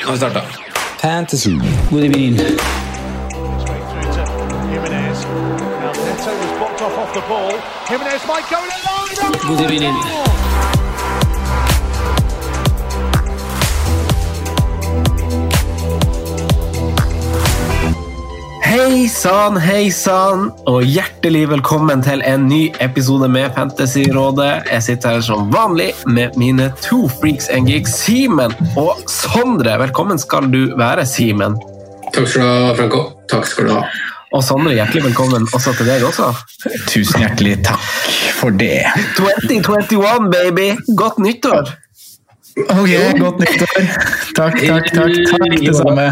Nå har vi starta. Fantasy. God evening. through to Hei sann, hei sann, og hjertelig velkommen til en ny episode med Fantasyrådet. Jeg sitter her som vanlig med mine to freaks and geeks, Simen og Sondre. Velkommen skal du være, Simen. Takk skal du ha, Franco. Takk skal du ha. Og Sondre, hjertelig velkommen også til deg også. Tusen hjertelig takk for det. 2021, baby! Godt nyttår! Ok, godt nyttår. Takk, takk, takk. takk det samme.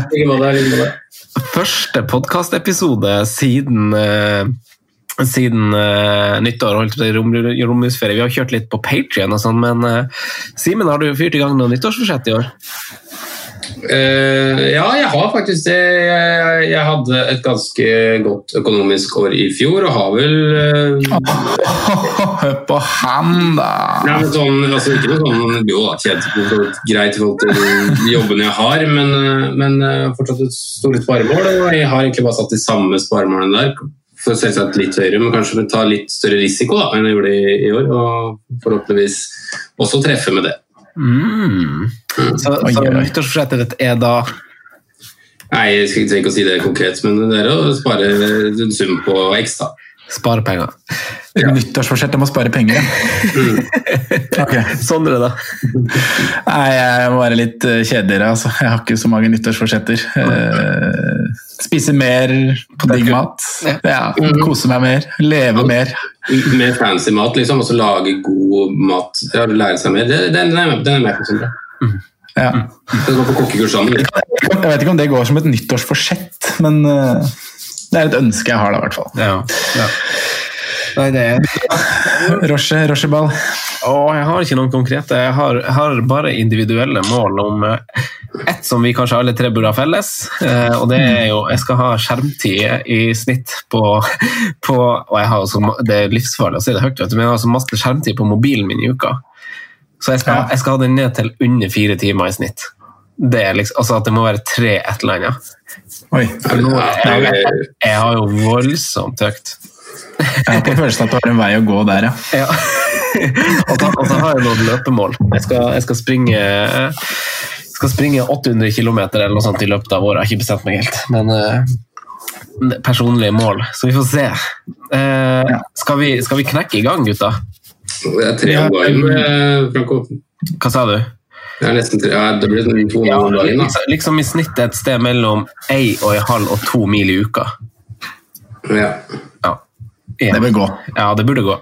Første podkastepisode siden eh, siden uh, nyttår, holdt si rom, romjulsferie. Vi har kjørt litt på Patrion og sånn, men uh, Simen, har du fyrt i gang noe nyttårsforsett i år? Eh, ja, jeg har faktisk det. Jeg, jeg hadde et ganske godt økonomisk år i fjor, og har vel Hør uh, på han, da. Nei, men sånn, altså ikke noe sånn Jo da, greit i forhold til jobben jeg har, men, eh, men eh, fortsatt et stort sparemål. Og jeg har egentlig bare satt de samme sparemålene der. For selvsagt litt høyere, men kanskje ta litt større risiko da, enn jeg gjorde i, i år. Og forhåpentligvis også treffe med det. Mm. Så, Oi, så nyttårsforsettet ditt er da Nei, jeg trenger ikke å si det konkret, men det er å spare en sum på X, da. Spare penger. Nyttårsforsett om å spare penger, ja. er Sondre, da? Nei, jeg må være litt eh, kjedeligere, altså. Jeg har ikke så mange nyttårsforsetter. Eh, spise mer på digg mat. Ja, kose meg mer. Leve mer. Mer fancy mat, liksom, og så lage god mat. Ja, lære seg mer. Det- Den, den, er er med på, Sondre. Ja. Jeg vet ikke om det går som et nyttårsforsett, men eh, det er et ønske jeg har, da, i hvert fall. Ja. ja. Nei, det er Roche, rocheball. Å, jeg har ikke noen konkrete. Jeg har, jeg har bare individuelle mål om eh, ett som vi kanskje alle tre burde ha felles. eh, Og det er jo Jeg skal ha skjermtid i snitt på, på Og jeg har også, det er livsfarlig å si det høyt, vet du, men jeg har så masse skjermtid på mobilen min i uka. Så jeg skal, jeg skal ha den ned til under fire timer i snitt. Det er liksom, altså at det må være tre et eller annet. Oi. Jeg, jeg, jeg har jo voldsomt høyt. Jeg har på følelsen at du har en vei å gå der, ja. Ja. og, så, og så har jeg noen løpemål. Jeg skal, jeg skal springe skal springe 800 km eller noe sånt i løpet av året. Jeg har ikke bestemt meg helt. Men uh, personlige mål. Så vi får se. Eh, skal, vi, skal vi knekke i gang, gutta? Det er tre om dagen, Franco. Hva sa du? Det er nesten tre, ja, det blir sånn to Ja, om dagen, da. liksom, liksom i snitt et sted mellom ei og ei halv og to mil i uka. Ja. Ja. Det bør gå. Ja, det burde gå.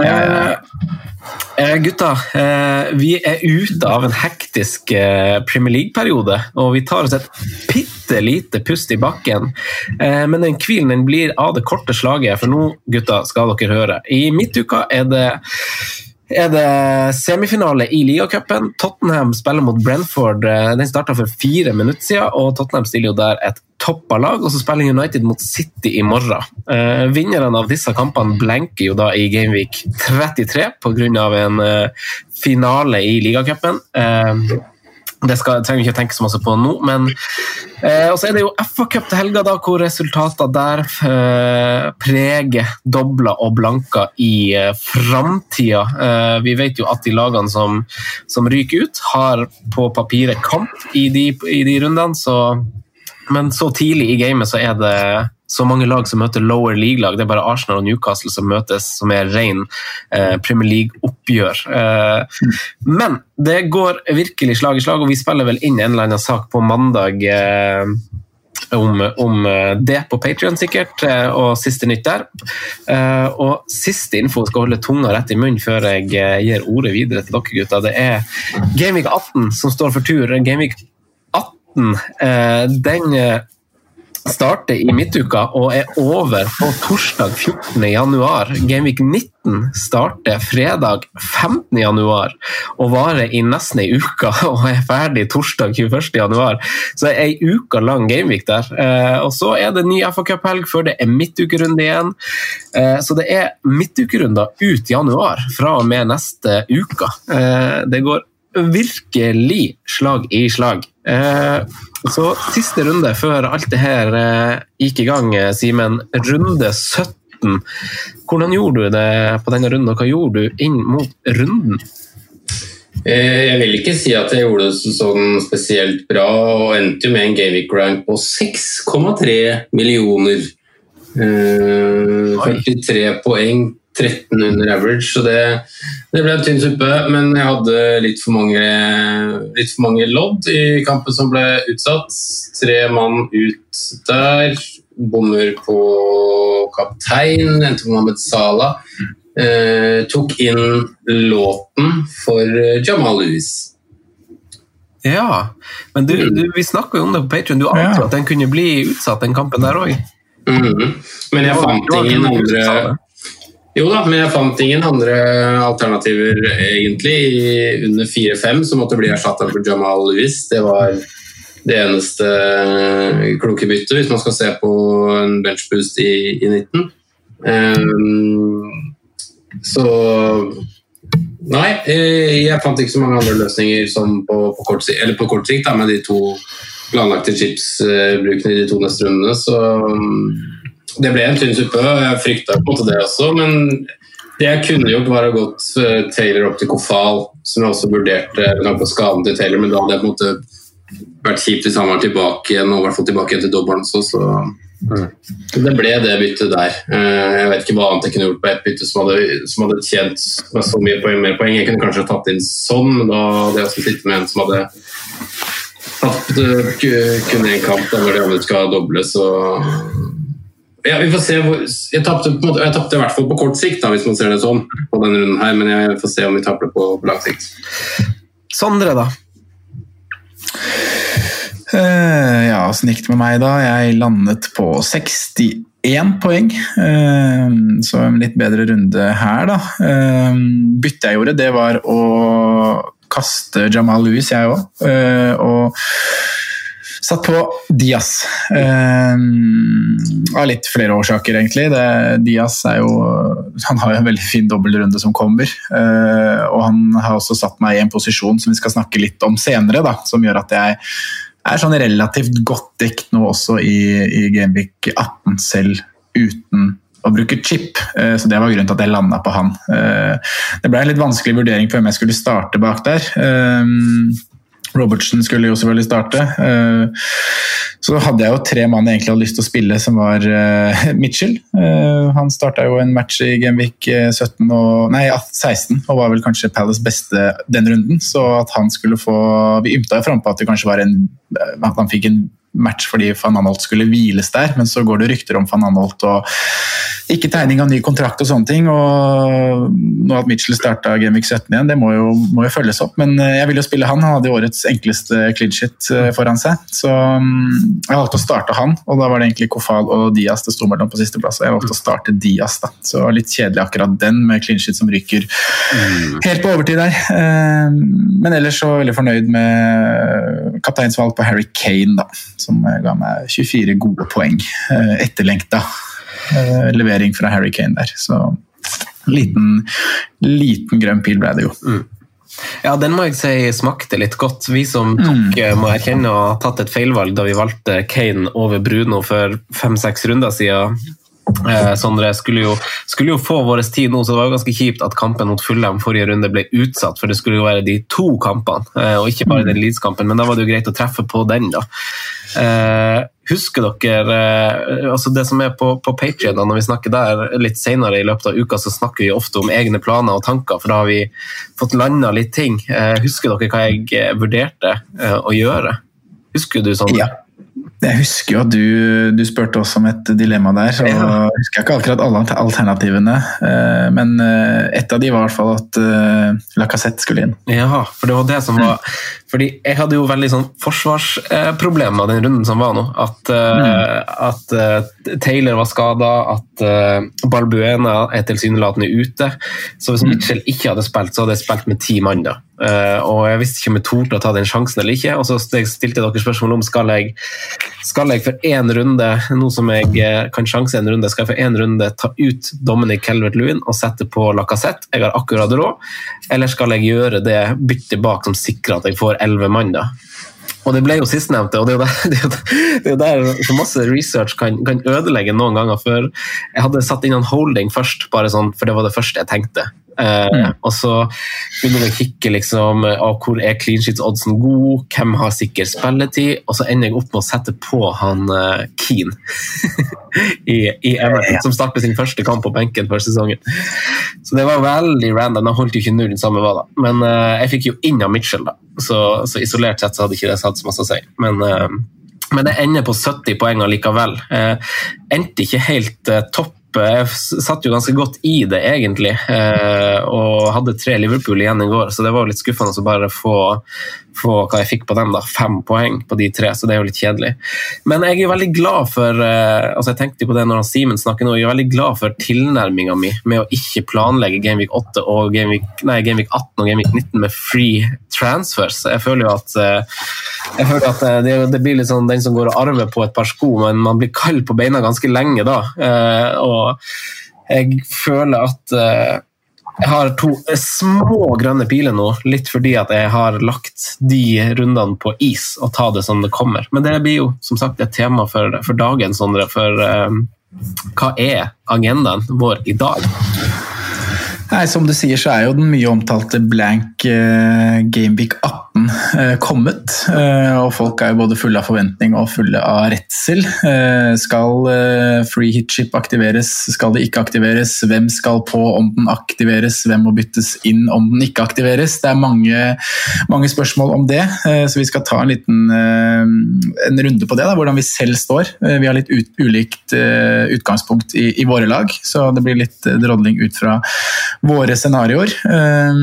Eh, eh, gutta, eh, vi er ute av en hektisk eh, Premier League-periode, og vi tar oss et bitte lite pust i bakken. Eh, men den hvilen den blir av det korte slaget, for nå, gutta, skal dere høre. I midtuka er det er det semifinale i ligacupen. Tottenham spiller mot Brentford. Eh, Den starta for fire minutter siden, og Tottenham stiller jo der et toppa lag. Og så spiller United mot City i morgen. Eh, vinnerne av disse kampene blenker jo da i Gameweek 33 pga. en eh, finale i ligacupen. Eh, det skal, trenger vi ikke tenke så masse på nå, men eh, Og så er det jo FA-cup til helga, da, hvor resultater der eh, preger dobler og blanker i eh, framtida. Eh, vi vet jo at de lagene som, som ryker ut, har på papiret kamp i de, i de rundene, så men så tidlig i gamet så er det så mange lag som møter lower league-lag. Det er bare Arsenal og Newcastle som møtes, som er ren eh, Premier League-oppgjør. Eh, men det går virkelig slag i slag, og vi spiller vel inn en eller annen sak på mandag. Eh, om, om, eh, det på Patrion, sikkert, eh, og siste nytt der. Eh, og siste info skal holde tunga rett i munnen før jeg gir ordet videre til dere gutter. Det er Gameweek 18 som står for tur. Gameweek 18 den starter i midtuka og er over på torsdag 14. januar. Gameweek 19 starter fredag 15. januar og varer i nesten ei uke og er ferdig torsdag 21. januar. Så det er ei uke lang gameweek der. Eh, og så er det ny FA Cup-helg før det er midtukerunde igjen. Eh, så det er midtukerunder ut januar fra og med neste uke. Eh, det går virkelig slag i slag. Så siste runde før alt det her eh, gikk i gang, eh, Simen. Runde 17. Hvordan gjorde du det på denne runden, og hva gjorde du inn mot runden? Eh, jeg vil ikke si at jeg gjorde det sånn spesielt bra, og endte jo med en gaming rank på 6,3 millioner. 43 poeng 13 under average, så det, det, ble en tynn suppe. Men jeg hadde litt for, mange, litt for mange lodd i kampen som ble utsatt. Tre mann ut der. Bommer på kaptein, endte på Mohammed Salah. Eh, tok inn låten for Jamal Lewis. Ja, men du, du, vi snakka jo om det på Patrion. Du ante ja. at den kunne bli utsatt, den kampen der òg? Mm -hmm. Men jeg fant ingen andre jo da, men jeg fant ingen andre alternativer egentlig under 4-5 så måtte det bli erstatta for Jamal Lewis. Det var det eneste kloke byttet, hvis man skal se på en benchboost i, i 19. Um, ehm, så Nei, jeg fant ikke så mange andre løsninger som på, på kort eller på kort sikt da, med de to planlagte chipsbrukene i de to neste rundene. Så det ble en tynn suppe. Jeg frykta på en måte det også, men det jeg kunne gjort, var å gått eh, Taylor opp til Kofal, som jeg også vurderte med tanke på skaden til Taylor, men da hadde jeg på en måte vært kjipt hvis han var tilbake igjen, og i hvert fall tilbake igjen til dobbelen også, så mm. det ble det byttet der. Eh, jeg vet ikke hva annet jeg kunne gjort på ett bytte som hadde, som hadde tjent meg så mye poeng, mer poeng. Jeg kunne kanskje tatt inn sånn, men da hadde jeg sittet med en som hadde tapt eh, kun én kamp da, når de andre skal doble, så ja, vi får se hvor, Jeg tapte i hvert fall på kort sikt, da, hvis man ser det sånn, på denne runden her, men jeg får se om vi taper det på, på lang sikt. Sondre, da? Uh, ja, åssen gikk det med meg, da? Jeg landet på 61 poeng. Uh, så en litt bedre runde her, da. Uh, byttet jeg gjorde, det var å kaste Jamal Louis, jeg òg. og Satt på Diaz. Eh, av litt flere årsaker, egentlig. Han har jo en veldig fin dobbeltrunde som kommer. Eh, og han har også satt meg i en posisjon som vi skal snakke litt om senere, da, som gjør at jeg er sånn relativt godt dekt nå også i, i Gameweek 18, selv uten å bruke chip. Eh, så Det var grunnen til at jeg landa på han. Det ble en litt vanskelig vurdering på hvem jeg skulle starte bak der. Robertsen skulle jo selvfølgelig starte. Eh, så hadde jeg jo tre mann jeg egentlig hadde lyst til å spille, som var eh, Mitchell. Eh, han starta jo en match i Genvik 17 og, nei, 16 og var vel kanskje Palace beste den runden. Så at han skulle få Vi ymta jo frampå at det kanskje var en at han fikk en match fordi van Anholt skulle hviles der, men så går det rykter om van Anholt og ikke tegning av ny kontrakt og sånne ting. og Nå at Mitchell starta Gamevik 17 igjen, det må jo, må jo, følges opp. Men eh, jeg vil jo spille han. Han hadde årets enkleste clean shit eh, foran seg. Så mm, jeg valgte å starte han, og da var det egentlig Kofal og Diaz det sto mellom på sisteplass. Jeg valgte å starte Diaz, da. Så litt kjedelig akkurat den med clean shit som ryker helt på overtid der. Eh, men ellers så veldig fornøyd med kapteinsvalg på Harry Kane, da som ga meg 24 gode poeng. Eh, etterlengta eh, levering fra Harry Kane der. Så liten, liten grønn pil ble det jo. Mm. Ja, den må jeg si smakte litt godt. Vi som tok, mm. må erkjenne å ha tatt et feilvalg da vi valgte Kane over Bruno for fem-seks runder siden. Eh, Sondre skulle jo, skulle jo, få vår tid nå, så det var jo ganske kjipt at kampen mot Fulham forrige runde ble utsatt. For det skulle jo være de to kampene, eh, og ikke bare den Leeds-kampen. Men da var det jo greit å treffe på den, da. Eh, Husker dere eh, altså det som er på, på Patrion, når vi snakker der litt senere i løpet av uka, så snakker vi ofte om egne planer og tanker, for da har vi fått landa litt ting. Eh, husker dere hva jeg eh, vurderte å gjøre? Husker du sånn? Ja. Jeg husker jo at du, du spurte oss om et dilemma der. så ja. Jeg husker ikke akkurat alle alternativene, eh, men eh, et av de var i hvert fall at eh, Lacassette skulle inn. Ja, for det var det som var fordi jeg hadde jo veldig sånn forsvarsproblemer den runden som var nå. At, mm. at Taylor var skada, at Balbuena er tilsynelatende ute. Så hvis mm. Mitchell ikke hadde spilt, så hadde jeg spilt med ti mann. da. Og jeg visste ikke om jeg torde å ta den sjansen eller ikke. Og så stilte dere spørsmål om skal jeg, skal jeg for én runde, nå som jeg eh, kan sjanse en runde, skal jeg for én runde ta ut Dominic Calvert-Lewin og sette på Lacassette, jeg har akkurat råd, eller skal jeg gjøre det byttet bak som sikrer at jeg får elleve mann? da? Og det ble jo sistnevnte, og det er jo der, er der så masse research kan, kan, ødelegge noen ganger. For jeg hadde satt inn en holding først, bare sånn, for det var det første jeg tenkte. Mm. og så begynner vi å kikke liksom, av hvor er clean sheets-oddsen god, hvem har sikker spilletid, og så ender jeg opp med å sette på han uh, Keane i, i Everton, som startet sin første kamp på benken for sesongen. Så det var veldig random. Jeg holdt jo ikke nullen samme hva da. Men uh, jeg fikk jo inn av Mitchell, da. Så, så, isolert sett så hadde ikke det hatt så masse å si. Men uh, men det ender på 70 poeng likevel. Eh, endte ikke helt eh, topp jeg satt jo ganske godt i det, egentlig. Eh, og hadde tre Liverpool igjen i går, så det var jo litt skuffende å bare få, få hva jeg fikk på dem. da, Fem poeng på de tre, så det er jo litt kjedelig. Men jeg er veldig glad for eh, altså jeg tenkte på det når Simen snakker nå, jeg er veldig glad for tilnærminga mi med å ikke planlegge Gameweek 8 og Gameweek, nei, Gameweek 18 og Gameweek 19 med free transfers. Jeg føler jo at, eh, jeg føler at det, det, blir litt sånn den som går og arver på et par sko, men man blir kald på beina ganske lenge da. og og jeg føler at eh, jeg har to små grønne piler nå, litt fordi at jeg har lagt de rundene på is og ta det som det kommer. Men det blir jo som sagt et tema for, for dagen, Sondre. For um, hva er agendaen vår i dag? Nei, Som du sier, så er jo den mye omtalte blank eh, uh, Gamevic app 2018 eh, kommet. Eh, og folk er jo både fulle av forventning og fulle av redsel. Eh, skal free hit-chip aktiveres, skal det ikke aktiveres? Hvem skal på om den aktiveres? Hvem må byttes inn om den ikke aktiveres? Det er mange, mange spørsmål om det, så vi skal ta en liten en runde på det. Da, hvordan vi selv står. Vi har litt ut, ulikt utgangspunkt i, i, våre lag, så det blir litt drodling ut fra våre scenarioer. Uh,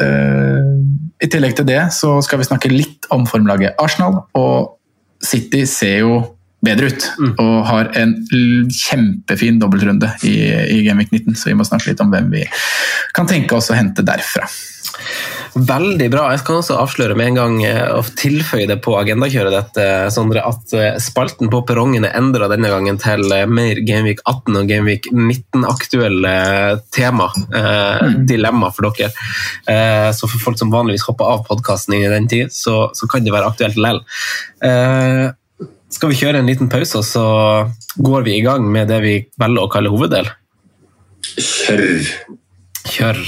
uh, i tillegg til det så skal vi snakke litt om formlaget Arsenal. Og City ser jo bedre ut mm. og har en kjempefin dobbeltrunde i, i Gameweek 19, så vi må snakke litt om hvem vi kan tenke oss å hente derfra. Veldig bra. Jeg kan også avsløre med en gang eh, og tilføye det på agendakjøret ditt, eh, Sondre, at eh, spalten på perrongen er endra denne gangen til mer Gameweek 18 og Gameweek 19-aktuelle tema. Eh, dilemma for dere. Eh, så for folk som vanligvis hopper av podkasten i den tid, så, så, kan det være aktuelt lell. Eh, skal vi kjøre en liten pause, og så går vi i gang med det vi velger å kalle hoveddel? Kjør. Kjør.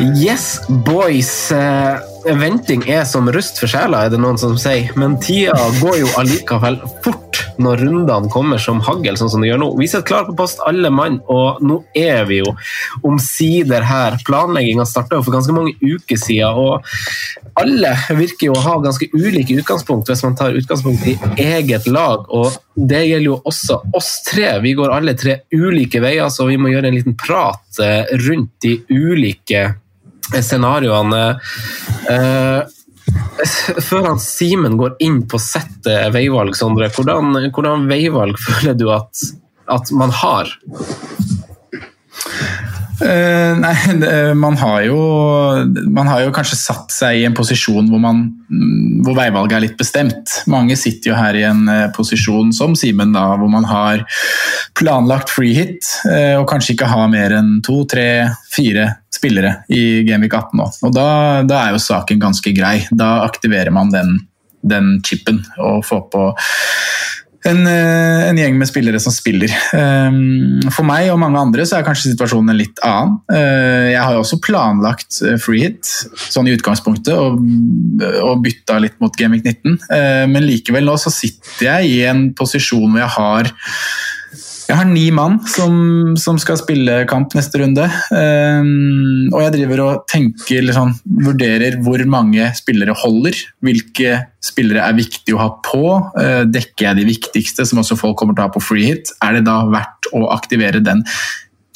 Yes, boys. Uh, venting er som rust for sjela, er det noen som sier. Men tida går jo allikevel fort når rundene kommer som hagl, sånn som det gjør nå. Vi sitter klar på post, alle mann, og nå er vi jo omsider her. Planlegginga starta for ganske mange uker siden, og alle virker jo å ha ganske ulike utgangspunkt hvis man tar utgangspunkt i eget lag. og det gjelder jo også oss tre. Vi går alle tre ulike veier, så vi må gjøre en liten prat eh, rundt de ulike scenarioene. Eh, før han Simen går inn på settet veivalg, Sondre, hvordan, hvordan veivalg føler du at, at man har? Uh, nei, man har, jo, man har jo kanskje satt seg i en posisjon hvor, man, hvor veivalget er litt bestemt. Mange sitter jo her i en uh, posisjon som Simen, da, hvor man har planlagt free hit uh, og kanskje ikke har mer enn to, tre, fire spillere i Gameweek 18 nå. Og da, da, er jo saken ganske grei. Da aktiverer man den, den chipen og får på en, eh, en, gjeng med spillere som spiller. Um, for meg og mange andre så er kanskje situasjonen en litt annen. Uh, jeg har jo også planlagt free hit, sånn i utgangspunktet, og, og bytta litt mot Gamic 19. Uh, men likevel nå så sitter jeg i en posisjon hvor jeg har jeg har ni mann som, som, skal spille kamp neste runde. Um, og jeg driver og tenker, liksom, vurderer hvor mange spillere holder. Hvilke spillere er viktig å ha på. Uh, dekker jeg de viktigste, som også folk kommer til å ha på free hit? Er det da verdt å aktivere den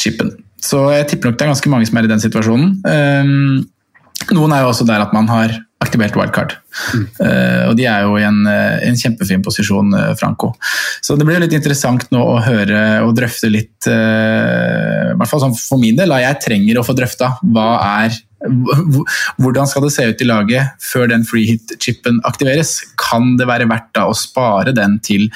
chipen? Så jeg tipper nok det er ganske mange som er i den situasjonen. Um, noen er jo også der at man har aktivert wildcard. Mm. Uh, og de er jo i en, eh, en kjempefin posisjon, uh, Franco. Så det blir litt interessant nå å høre og drøfte litt, uh, i hvert fall sånn for min del, jeg trenger å få drøfta hva er hvordan skal det se ut i laget før den free hit-chipen aktiveres? Kan det være verdt da å spare den til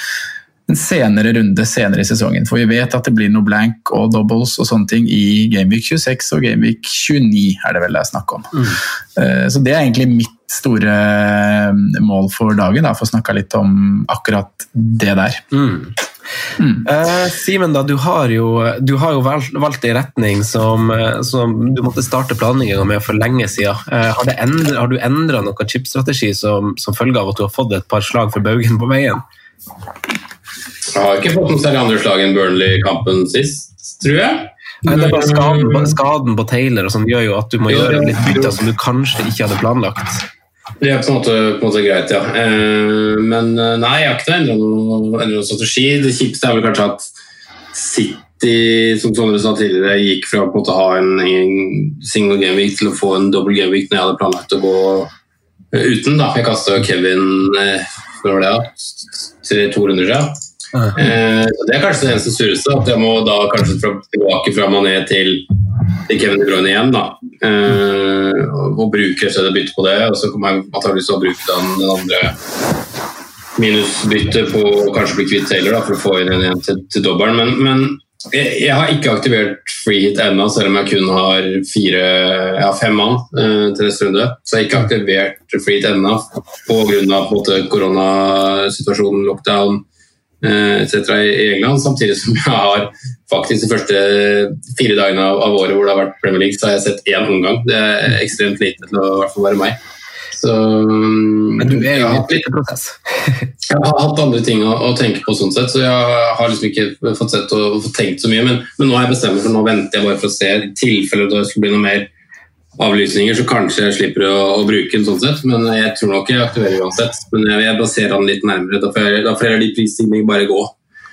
en senere runde senere i sesongen. For vi vet at det blir noe blank og doubles og sånne ting i Gameweek 26 og Gameweek 29, er det vel det er snakk om. Mm. Eh, så det er egentlig mitt store eh, mål for dagen, da, for å snakke litt om akkurat det der. Mm. Mm. Uh, Simen, du har jo, du har jo valgt, valgt en retning som, som, du måtte starte planlegginga med for lenge siden. Uh, har, endret, har, du endra noen chipstrategi som, som følge av at du har fått et par slag for baugen på veien? Jeg har ikke fått noe særlig andre slag enn Burnley-kampen sist, tror jeg. Nei, det er bare skaden, skaden på Taylor og sånn gjør jo at du må gjøre litt bytter som du kanskje ikke hadde planlagt. Det er på en måte, på en måte greit, ja. Eh, men eh, nei, jeg har ikke endra noen, strategi. Det kjipeste er vel kanskje at City, som Sondre sa tidligere, gikk fra på å ha en, en single game week til å få en double game week når jeg hadde planlagt å gå uten. da. Jeg kasta Kevin eh, var det? To runder siden. Eh, det er kanskje det eneste sureste, at jeg må da kanskje fra, tilbake fra Mané til, til Kevin De Bruyne igjen. da. Eh, og bruke et bytte på det, og så kommer jeg antakeligvis til å bruke den, den andre minusbyttet på å kanskje bli kvitt Taylor da, for å få inn en igjen til, til dobbelen. Men, men jeg, jeg, har ikke aktivert free hit ennå, selv om jeg kun har fire, ja, fem mann eh, til neste runde. Så jeg har ikke aktivert free hit ennå pga. koronasituasjonen, lockdown etc. i England, samtidig som jeg har faktisk de første fire dagene av, året hvor det har vært Premier League, så har jeg sett én omgang. Det er ekstremt lite til å i hvert fall være meg. Så, mm, Men du er jo i en prosess. jeg har hatt andre ting å, å, tenke på, sånn sett, så jeg har liksom ikke fått sett og fått tenkt så mye. Men, men nå har jeg bestemt meg for nå venter jeg bare for å se i tilfelle det skulle bli noe mer avlysninger, så kanskje jeg slipper å, å, bruke den sånn sett. Men jeg tror nok jeg aktiverer uansett. Men jeg, jeg baserer den litt nærmere. Da får jeg, får de prisstigningene bare gå.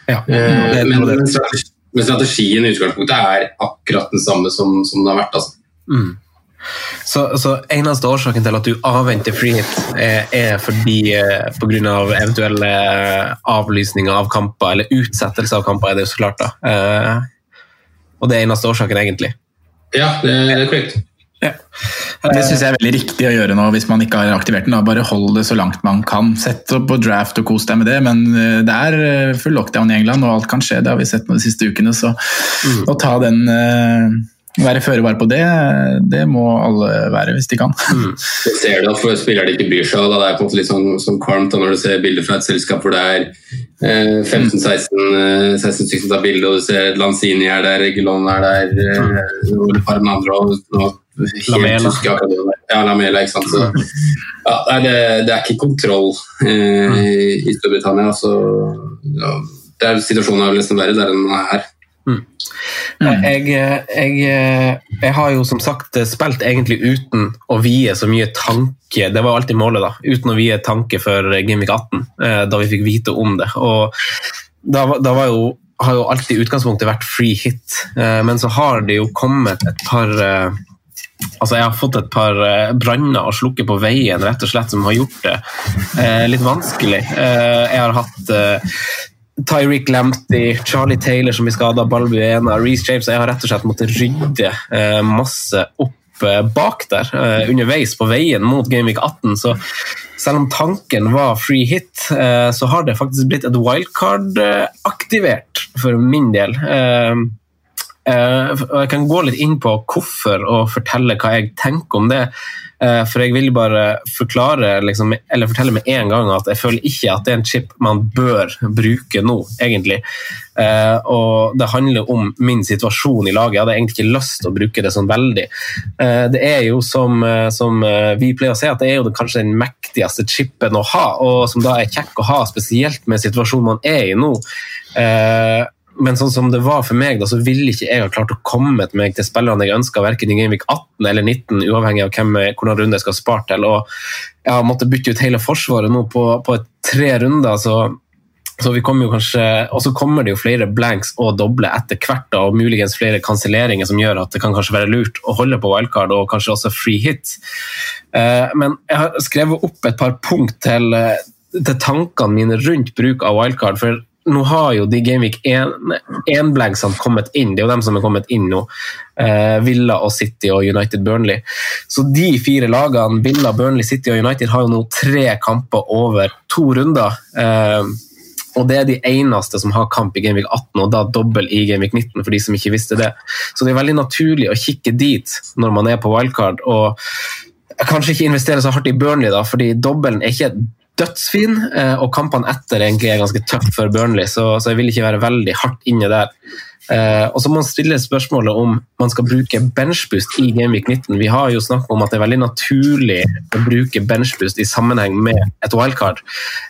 Ja, eh, men, men, strategien i utgangspunktet er akkurat den samme som, som det har vært. Altså. Mm. Så, så, eneste årsaken til at du avventer frihet, er, er fordi pga. Av eventuelle avlysninger av kamper, eller utsettelse av kamper, er det jo så klart. da. Eh, og det er eneste årsaken, egentlig. Ja, det er korrekt. Ja. Det syns jeg er veldig riktig å gjøre nå hvis man ikke har aktivert den. Bare hold det så langt man kan. Sett opp på draft og kos deg med det, men eh, det er eh, full lockdown i England og alt kan skje. Det har vi sett nå de siste ukene, så mm. å ta den eh, være føre var på det, det må alle være hvis de kan. Mm. Det ser det for spillere ikke bryr seg. Da. Det er på en måte litt sånn, sånn kvalmt når du ser bilder fra et selskap hvor det er 15-16 stykker som tar bilde, og du ser Lanzini er der, Regulon er der, mm. og et par andre. og Lamela. Ja, Lamela, ikke sant. Så, ja, det, det, er ikke kontroll eh, i Storbritannia. Så, ja, det er Situasjonen er nesten verre der enn den er her. Mm. Jeg, jeg, jeg, har jo som sagt spilt egentlig uten å vie så mye tanke, det var alltid målet, da, uten å vie tanke for Gimmick 18, eh, da vi fikk vite om det. Og da, da var jo, har jo alltid utgangspunktet vært free hit, eh, men så har det jo kommet et par eh, Altså, jeg har fått et par eh, branner å slukke på veien rett og slett som har gjort det eh, litt vanskelig. Eh, jeg har hatt eh, Tyreek Lamptey, Charlie Taylor som blir skada, Balbuena, Reece James Jeg har rett og slett måttet rydde eh, masse opp eh, bak der underveis på veien mot Gameweek 18. Så selv om tanken var free hit, så har det faktisk blitt et wildcard aktivert for min del. Eh, jeg kan gå litt inn på hvorfor og fortelle hva jeg tenker om det. Eh, for jeg vil bare forklare, liksom, eller fortelle med en gang at jeg føler ikke at det er en chip man bør bruke nå, egentlig. Eh, og det handler om min situasjon i laget. Jeg hadde egentlig ikke lyst til å bruke det sånn veldig. Det er jo som, som vi pleier å si, at det er jo kanskje den mektigste chipen å ha, og som da er kjekk å ha, spesielt med situasjonen man er i nå men sånn som det var for meg, da, så ville ikke jeg ha klart å komme meg til spillerne jeg ønska, verken i Gameweek 18 eller 19, uavhengig av hvem, hvordan runde jeg skal spare til. Og jeg har måttet bytte ut hele forsvaret nå på, på tre runder. så så vi kommer jo kanskje, Og så kommer det jo flere blanks og doble etter hvert, da, og muligens flere kanselleringer som gjør at det kan kanskje være lurt å holde på wildcard og kanskje også free hit. Eh, men jeg har skrevet opp et par punkt til, eh, til tankene mine rundt bruk av wildcard. for nå har jo de Gameweek 1-blanksene kommet inn. Det er jo dem som er kommet inn nå. Eh, Villa og City og United Burnley. Så de fire lagene, Villa, Burnley, City og United, har jo nå tre kamper over to runder. Eh, og det er de eneste som har kamp i Gameweek 18, og da dobbel i Gameweek 19, for de som ikke visste det. Så det er veldig naturlig å kikke dit når man er på wildcard. og Kanskje ikke investere så hardt i Burnley, da, fordi dobbelen er ikke dødsfin, eh, og kampene etter egentlig er ganske tøft for Burnley, så, så, jeg vil ikke være veldig hardt inne der. Eh, og så må man stille spørsmålet om man skal bruke benchboost i Gameweek 19. Vi har jo snakket om at det er veldig naturlig å bruke benchboost i sammenheng med et wildcard.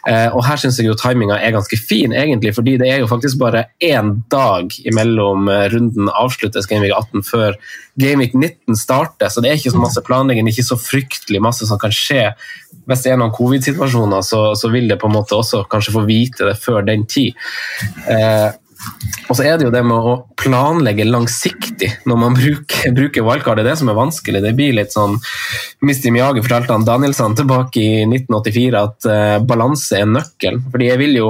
Eh, og her syns jeg jo timinga er ganske fin, egentlig, fordi det er jo faktisk bare én dag imellom runden avsluttes Gameweek 18 før Gameweek 19 starter, så det er ikke så masse planlegging, ikke så fryktelig masse som kan skje hvis det er noen covid-situasjoner, så, så, vil det på en måte også kanskje få vite det før den tid. Eh, og så er det jo det med å planlegge langsiktig når man bruker, bruker wildcard. Det er det som er vanskelig. Det blir litt sånn Misty Miage fortalte han Danielsson tilbake i 1984 at uh, balanse er nøkkelen. Fordi jeg vil jo,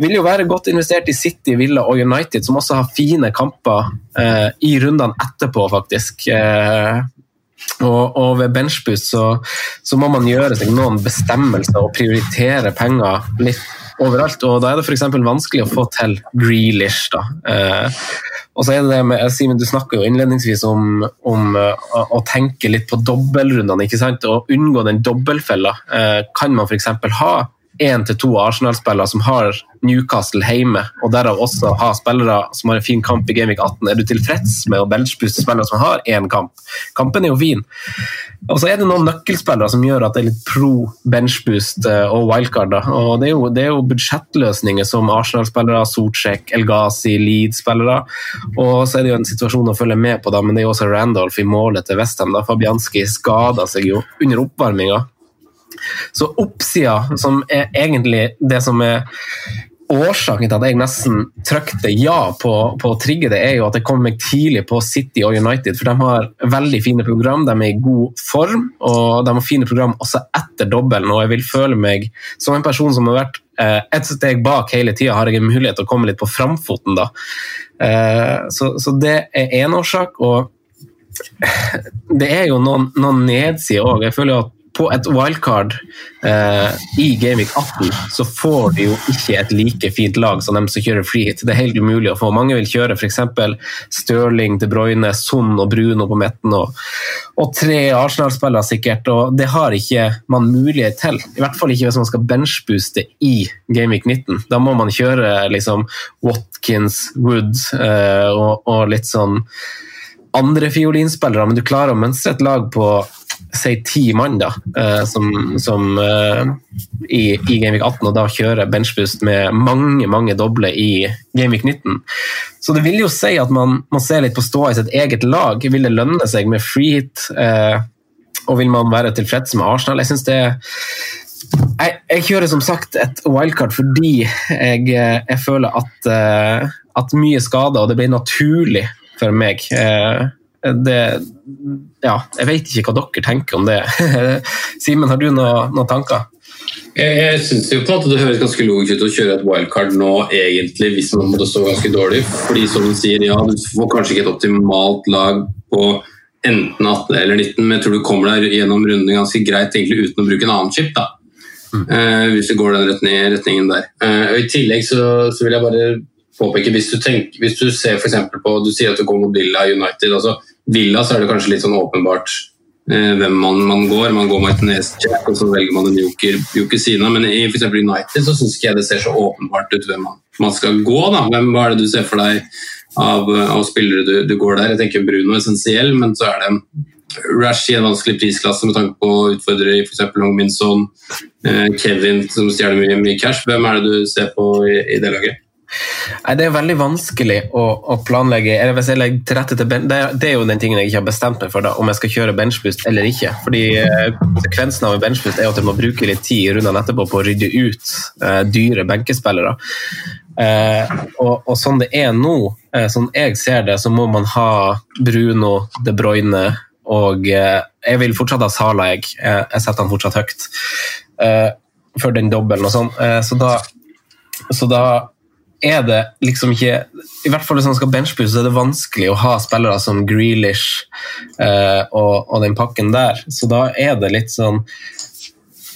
vil jo, være godt investert i City, Villa og United, som også har fine kamper uh, i rundene etterpå, faktisk. Uh, og, og, ved benchboost så, så, må man gjøre seg noen bestemmelser og prioritere penger litt overalt. og Da er det f.eks. vanskelig å få til Grealish. da. Eh, og så er det det med, Simen, Du snakker jo innledningsvis om, om å, å tenke litt på dobbeltrundene. ikke sant? Og unngå den dobbeltfella. Eh, kan man f.eks. ha én til to Arsenal-spillere som har Newcastle hjemme, og derav også ha spillere som har en fin kamp i Gameweek 18. Er du tilfreds med å benchbooste spillere som har én kamp? Kampen er jo fin. Og så er det noen nøkkelspillere som gjør at det er litt pro benchboost eh, og wildcard. Og det er jo, det er jo budsjettløsninger som Arsenal-spillere, Sortsjek, Elgazi, Leeds-spillere. Og så er det jo en situasjon å følge med på, da, men det er jo også Randolph i målet til Westham. Fabianski skada seg jo under oppvarminga så oppsida, som er egentlig det som er årsaken til at jeg nesten trykte ja på, på, å trigge det, er jo at jeg kom meg tidlig på City og United. For de har veldig fine program, de er i god form, og de har fine program også etter dobbelen. Og jeg vil føle meg som en person som har vært eh, et steg bak hele tida, har jeg en mulighet til å komme litt på framfoten da. Eh, så, så, det er én årsak. og det er jo noen, noen nedsider òg. Jeg føler jo at på et wildcard eh, i Gameweek 18 så får de jo ikke et like fint lag som dem som kjører free hit. Det er helt umulig å få. Mange vil kjøre f.eks. Stirling, De Bruyne, Son og Bruno på midten, og, og, tre Arsenal-spillere sikkert. og Det har ikke man mulighet til. I hvert fall ikke hvis man skal benchbooste i Gameweek 19. Da må man kjøre liksom Watkins, Wood eh, og, og litt sånn andre fiolinspillere, men du klarer å mønstre et lag på si ti mann da, eh, som, som uh, i, i Gameweek 18, og da kjører benchboost med mange mange doble i Gameweek 19. Så det vil jo si at man må se litt på ståa i sitt eget lag. Vil det lønne seg med free hit, uh, og vil man være tilfreds med Arsenal? Jeg synes det jeg, jeg, kjører som sagt et wildcard fordi jeg, jeg føler at, at mye skader, og det blir naturlig for meg. Det, ja, jeg vet ikke hva dere tenker om det. Simen, har du noen, noen tanker? Jeg, jeg synes jo på en måte Det høres ganske logisk ut å kjøre et wildcard nå, egentlig, hvis man måtte stå ganske dårlig. Fordi som du sier, ja, du får kanskje ikke et optimalt lag på enten 18 eller 19, men jeg tror du kommer deg gjennom rundene ganske greit egentlig uten å bruke en annen chip. da. Mm. Uh, hvis du går den retningen, retningen der. Uh, og I tillegg så, så, vil jeg bare påpeke, hvis du, tenker, hvis du ser for på Du sier at du går mot Villa United. altså Villa så er det kanskje litt sånn åpenbart eh, hvem man, man, går. Man går Martinez Jack, og så velger man en joker, siden av. Men i eksempel United så syns ikke jeg det ser så åpenbart ut hvem man, man skal gå. da. Hvem, hva er det du ser for deg av, av spillere du, du, går der? Jeg tenker Bruno essensiell, men så er det Rash i en vanskelig prisklasse med tanke på utfordrere i f.eks. Hongminson, eh, Kevin som stjeler mye, mye cash. Hvem er det du ser på i, i det laget? Nei, Det er veldig vanskelig å, å planlegge. Eller hvis jeg legger til rette til ben, det, er, det, er jo den tingen jeg ikke har bestemt meg for, da, om jeg skal kjøre benchboost eller ikke. Fordi eh, Konsekvensen av en benchboost er at jeg må bruke litt tid i rundene etterpå på å rydde ut uh, dyre benkespillere. Uh, og, og, sånn det er nå, uh, sånn jeg ser det, så må man ha Bruno, De Bruyne og jeg vil fortsatt ha Sala, jeg. Jeg setter han fortsatt høyt. for den dobbelen og sånn. så da, så da er det liksom ikke I hvert fall hvis man skal benchbooste, er det vanskelig å ha spillere som Grealish eh, og, og, den pakken der. Så da er det litt sånn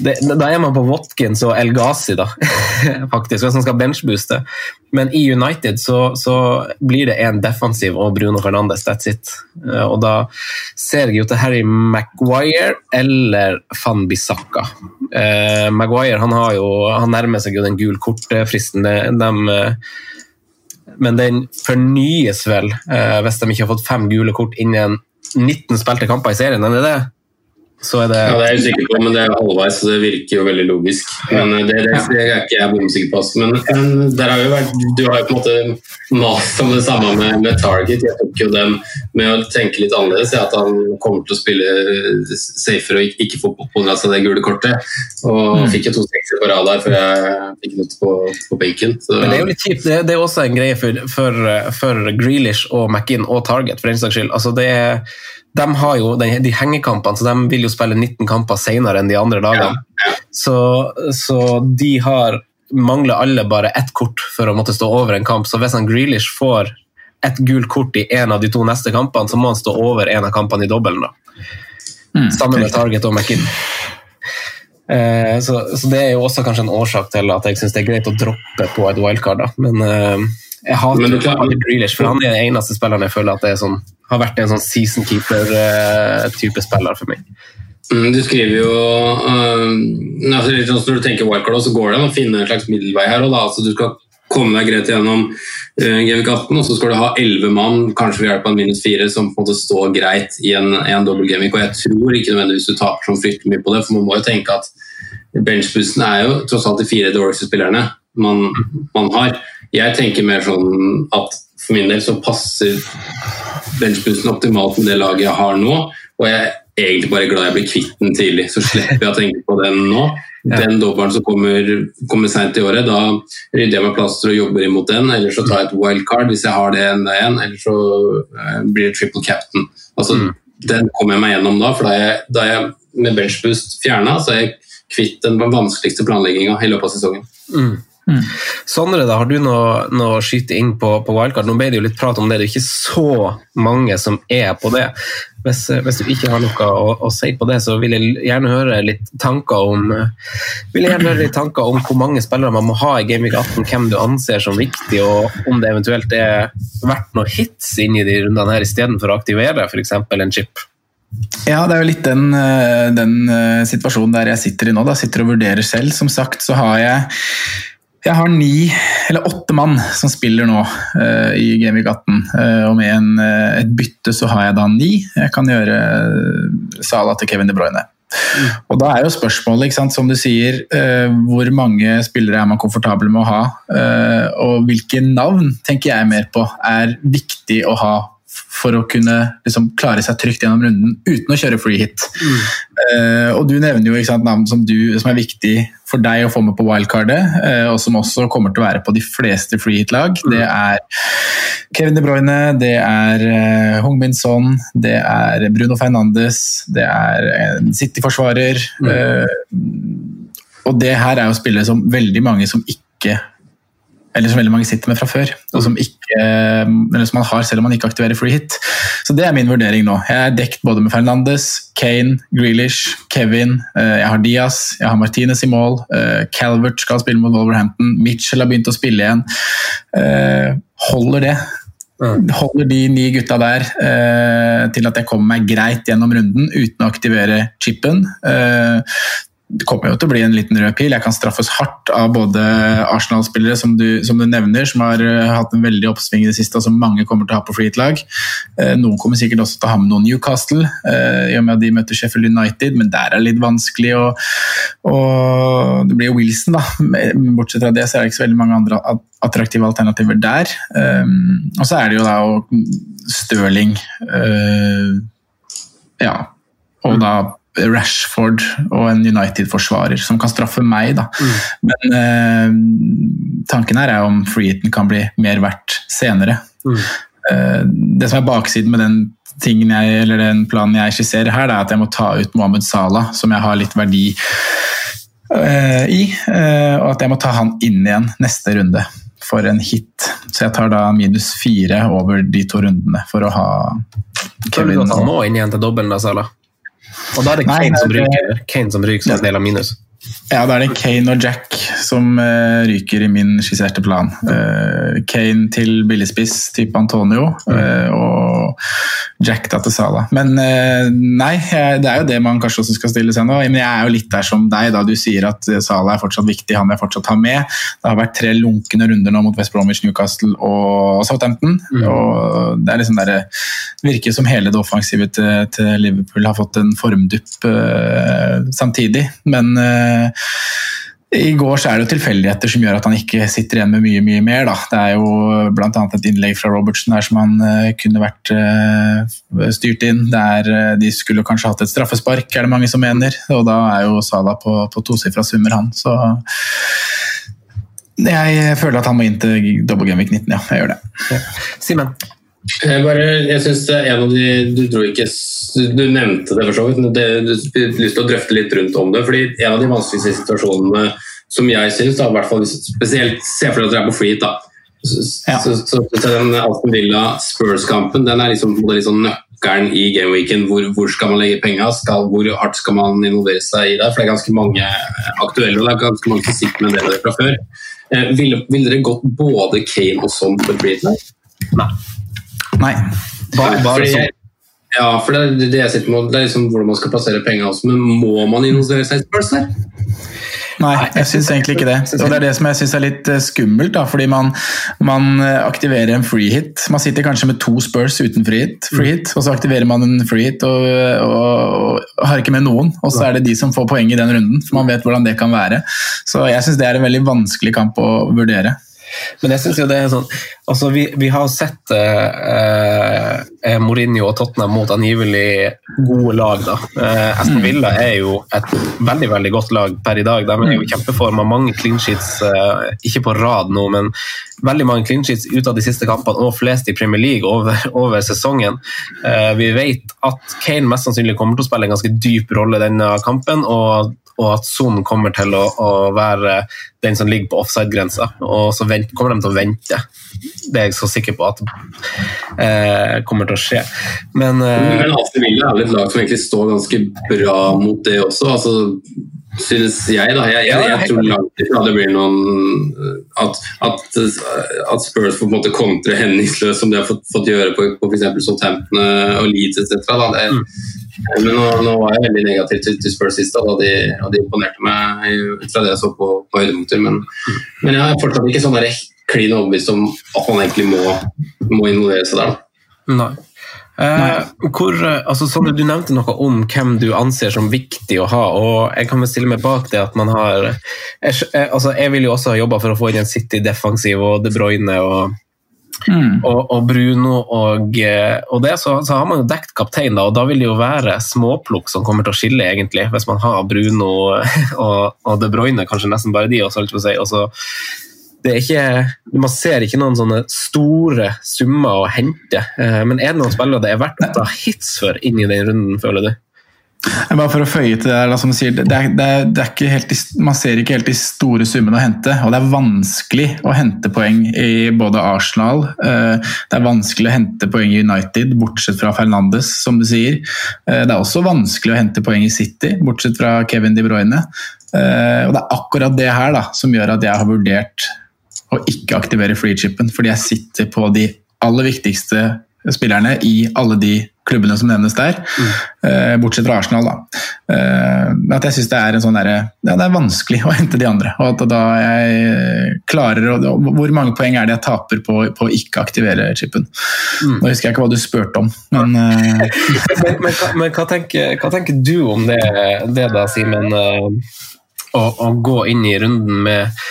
Da er man på Watkins og El Ghazi, da, faktisk, hvis man skal benchbooste. Men i United så, så blir det en defensiv og Bruno Fernandes, that's it. Eh, og da ser jeg jo til Harry Maguire eller Van Bissaka. Eh, Maguire han, jo, han nærmer seg jo den gul kort-fristen. De, eh, men den fornyes vel, eh, hvis de ikke har fått fem gule kort innen 19 spilte kamper i serien. Er det det? Så er det Ja, det er jeg usikker på, men det er halvveis, så det virker jo veldig logisk. Men eh, det, det, det er ikke jeg bomsikker på. Men, men der har jo vært, du har jo på en måte mast om det samme med, med, Target. Jeg tok jo den med å tenke litt annerledes, at han kommer til å spille safer og ikke, ikke få pådratt seg det gule kortet. Og mm. fikk jo to sekser på rad der før jeg fikk nytt på, på benken. Men det er jo litt kjipt. Det, det, er også en greie for, for, for Grealish og McInn og Target, for den saks skyld. Altså, det er de har jo de, de hengekampene, så de vil jo spille 19 kamper senere enn de andre lagene. Ja. Så, så, de har mangler alle bare ett kort for å måtte stå over en kamp. Så hvis han Grealish får ett gult kort i en av de to neste kampene, så må han stå over en av kampene i dobbelen. Mm, Sammen med Target og McKinn. Eh, så, så, det er jo også kanskje en årsak til at jeg syns det er greit å droppe på et wildcard. Da. Men eh, jeg hater jo Grealish, for han er den eneste spilleren jeg føler at det er sånn har vært en sånn season keeper-type eh, spiller for meg. Mm, du skriver jo altså sånn Når du tenker wildcard, så går det an å finne en slags middelvei her. Da. Altså, du skal komme deg greit gjennom uh, Gevik 18, og så skal du ha 11 mann, kanskje ved hjelp av en minus fire, som på en måte står greit i en, en dobbel Gevik. Og jeg tror ikke nødvendigvis du taper så fryktelig mye på det, for man må jo tenke at benchbussen er jo tross alt de fire dårligste spillerne man, man har. Jeg tenker mer sånn at for min del så passer benchbussen optimalt med det laget jeg har nå. Og jeg er egentlig bare glad jeg blir kvitt den tidlig, så slipper jeg å tenke på den nå. Den dobbelen som kommer, kommer seint i året, da rydder jeg meg plaster og jobber imot den. Eller så tar jeg et wildcard hvis jeg har det enda igjen, eller så eh, blir det triple captain. Altså, mm. Den kommer jeg meg gjennom da, for da er jeg, da er jeg med benchboost fjerna, så er jeg kvitt den vanskeligste planlegginga i løpet av sesongen. Mm. Mm. Sondre, da, har du noe, noe, å skyte inn på, på wildcard? Nå ble det jo litt prat om det, det er ikke så mange som er på det. Hvis, hvis du ikke har noe å, å, si på det, så vil jeg gjerne høre litt tanker om vil jeg gjerne høre litt tanker om hvor mange spillere man må ha i Gameweek 18, hvem du anser som viktig, og om det eventuelt er verdt noen hits inn i de rundene her istedenfor å aktivere f.eks. en chip. Ja, det er jo litt den, eh, den, eh, situasjonen der jeg sitter i nå. Da. Sitter og vurderer selv. Som sagt så har jeg jeg har ni, eller åtte mann som spiller nå uh, i Gameweek 18. Uh, og med en, uh, et bytte så har jeg da ni. Jeg kan gjøre Sala til Kevin De Bruyne. Mm. Og da er jo spørsmålet, som du sier, hvor mange spillere er man komfortabel med å ha? og hvilke navn tenker jeg mer på er viktig å ha for å kunne liksom, klare seg trygt gjennom runden uten å kjøre free hit. Mm. Uh, og Du nevner jo sant, navn som, du, som, er viktig for deg å få med på wildcardet, uh, og som også kommer til å være på de fleste free hit-lag. Mm. Det er Kevin De Bruyne, det er uh, Hong Min Son, det er Bruno Fernandes, det er en City-forsvarer. Mm. og det her er jo spillere som veldig mange som ikke eller som veldig mange sitter med fra før, og som, ikke, som man har selv om man ikke aktiverer free hit. Så det er min vurdering nå. Jeg er dekt både med Fernandes, Kane, Grealish, Kevin, eh, jeg har Diaz, jeg har Martinez i mål, eh, Calvert skal spille mot Wolverhampton, Mitchell har begynt å spille igjen. Eh, holder det? Holder de ni gutta der til at jeg kommer meg greit gjennom runden uten å aktivere chipen? Det kommer jo til å bli en liten rød pil. Jeg kan straffes hardt av både Arsenal-spillere som, som, du nevner, som har uh, hatt en veldig oppsving i det siste, og som mange kommer til å ha på freehit-lag. Uh, noen kommer sikkert også til å ha med noen Newcastle, uh, i og med at de møter Sheffield United, men der er det litt vanskelig. Og, og det blir jo Wilson, da. Bortsett fra det så er det ikke så veldig mange andre attraktive alternativer der. Og så er det jo da Stirling Ja. Og da Rashford og en United-forsvarer som kan straffe meg. Da. Mm. Men eh, tanken her er om freeheaten kan bli mer verdt senere. Mm. Eh, det som er baksiden med den, jeg, eller den planen jeg skisserer her, er at jeg må ta ut Mohammed Salah, som jeg har litt verdi eh, i. Eh, og at jeg må ta han inn igjen neste runde for en hit. Så jeg tar da minus fire over de to rundene for å ha Kevin. Føler du at han må inn igjen til dobbelen da, Salah? Og da er det Kane, som, ryker, Kane som ryker som en del av minus. Ja, da er det Kane og Jack som uh, ryker i min skisserte plan. Uh, Kane til billigspiss type Antonio, uh, og Jack da til Sala. Men nei, det er jo det man kanskje også skal stille seg nå. Men jeg er jo litt der som deg, da du sier at Sala er fortsatt viktig, han er fortsatt ha med. Det har vært tre lunkne runder nå mot West Bromwich, Newcastle og Southampton. Mm. og Det er liksom der, det virker som hele det offensive til, til Liverpool har fått en formdupp samtidig. Men i går så er det jo tilfeldigheter som gjør at han ikke sitter igjen med mye mye mer. Da. Det er jo bl.a. et innlegg fra Robertsen der som han uh, kunne vært uh, styrt inn. Der uh, de skulle kanskje hatt et straffespark, er det mange som mener. Og da er jo Sala på, på tosifra summer, han. Så jeg føler at han må inn til double game week 19, ja. Jeg gjør det. Ja. Simen? Jeg, bare, jeg synes en av de Du ikke du nevnte det for så vidt, men det, du har lyst til å drøfte litt rundt om det. fordi En av de vanskeligste situasjonene som jeg syns, spesielt se for deg at dere er på free da. Ja. så, så, så den Aston Villa Spurs-kampen den er liksom, liksom nøkkelen i gameweeken. Hvor, hvor skal man legge penga? Hvor hardt skal man involvere seg i det? For det er ganske mange aktuelle, og det er ganske mange som sitter med det fra før. Eh, Ville vil dere gått både Kane og Son for free? Nei. Nei. Bare, bare sånn. Ja, for det er det jeg sitter med, det er liksom hvordan man skal plassere penga også. Men må man investere seg Spurs der? Nei, jeg syns egentlig ikke det. Og det er det som jeg syns er litt eh, skummelt, da, fordi man, man, eh, aktiverer en free hit. Man sitter kanskje med to Spurs uten free hit, free hit og så aktiverer man en free hit og, og, og har ikke med noen. Og så er det de som får poeng i den runden, for man vet hvordan det kan være. Så jeg syns det er en veldig vanskelig kamp å vurdere. Men jeg synes jo det er sånn altså Vi, vi har sett eh, eh, Mourinho og Tottenham mot angivelig gode lag. da. Eh, Aston mm. Villa er jo et veldig veldig godt lag per i dag. De er jo i mm. kjempeform av mange clean sheets, eh, ikke på rad nå, men veldig mange clean sheets ut av de siste kampene, og flest i Premier League over, over sesongen. Eh, vi vet at Kane mest sannsynlig kommer til å spille en ganske dyp rolle denne kampen. og og at Son kommer til å, å, være den som ligger på offside-grensa. Og så vent, kommer de til å vente. Det er jeg så sikker på at eh, kommer til å skje. Men, eh, Men Aston Villa er et lag som egentlig står ganske bra mot det også. altså synes jeg. da. Jeg, jeg, jeg tror langt ifra det blir noen at, at, at, Spurs får på en måte kontre henningsløst som de har fått, fått gjøre på, på f.eks. Southampton og Leeds etc. Det, men nå, nå, var jeg veldig negativ til, til Spurs sist, og de, de imponerte meg ut fra det jeg så på, på høydepunkter. Men, men, jeg er fortsatt ikke sånn klin overbevist om at man egentlig må, må involvere seg der. Nei. Eh, hvor, altså, sånn, du nevnte noe om hvem du anser som viktig å ha, og jeg kan vel stille meg bak det at man har Jeg, altså, jeg vil jo også ha jobba for å få inn en City defensiv og De Bruyne og Mm. Og, og, Bruno og, eh, og det, så, så, har man jo dekt kaptein, da, og da vil det jo være småplukk som kommer til å skille, egentlig, hvis man har Bruno og, og De Bruyne, kanskje nesten bare de. Også, si. også, det er ikke, man ser ikke noen sånne store summer å hente, eh, men er det noen spillere det er verdt å ta hits for inn i den runden, føler du? Bare for å føye til det der, som du sier, det er, det er, det er helt, Man ser ikke helt de store summene å hente, og det er vanskelig å hente poeng i både Arsenal eh, Det er vanskelig å hente poeng i United, bortsett fra Fernandes, som du sier. Eh, det er også vanskelig å hente poeng i City, bortsett fra Kevin De Bruyne. Og det er akkurat det her da, som gjør at jeg har vurdert å ikke aktivere freechipen, fordi jeg sitter på de aller viktigste spillerne i alle de klubbene som nevnes der, mm. bortsett fra Arsenal. da. Eh, at jeg syns det er en sånn der, ja, det er vanskelig å hente de andre. og at da jeg klarer å, Hvor mange poeng er det jeg taper på, på å ikke aktivere chipen? Mm. Nå husker jeg ikke hva du spurte om, men uh... men, men, hva, men hva, tenker, hva, tenker, du om det, det da, Simen? Å, å gå inn i runden med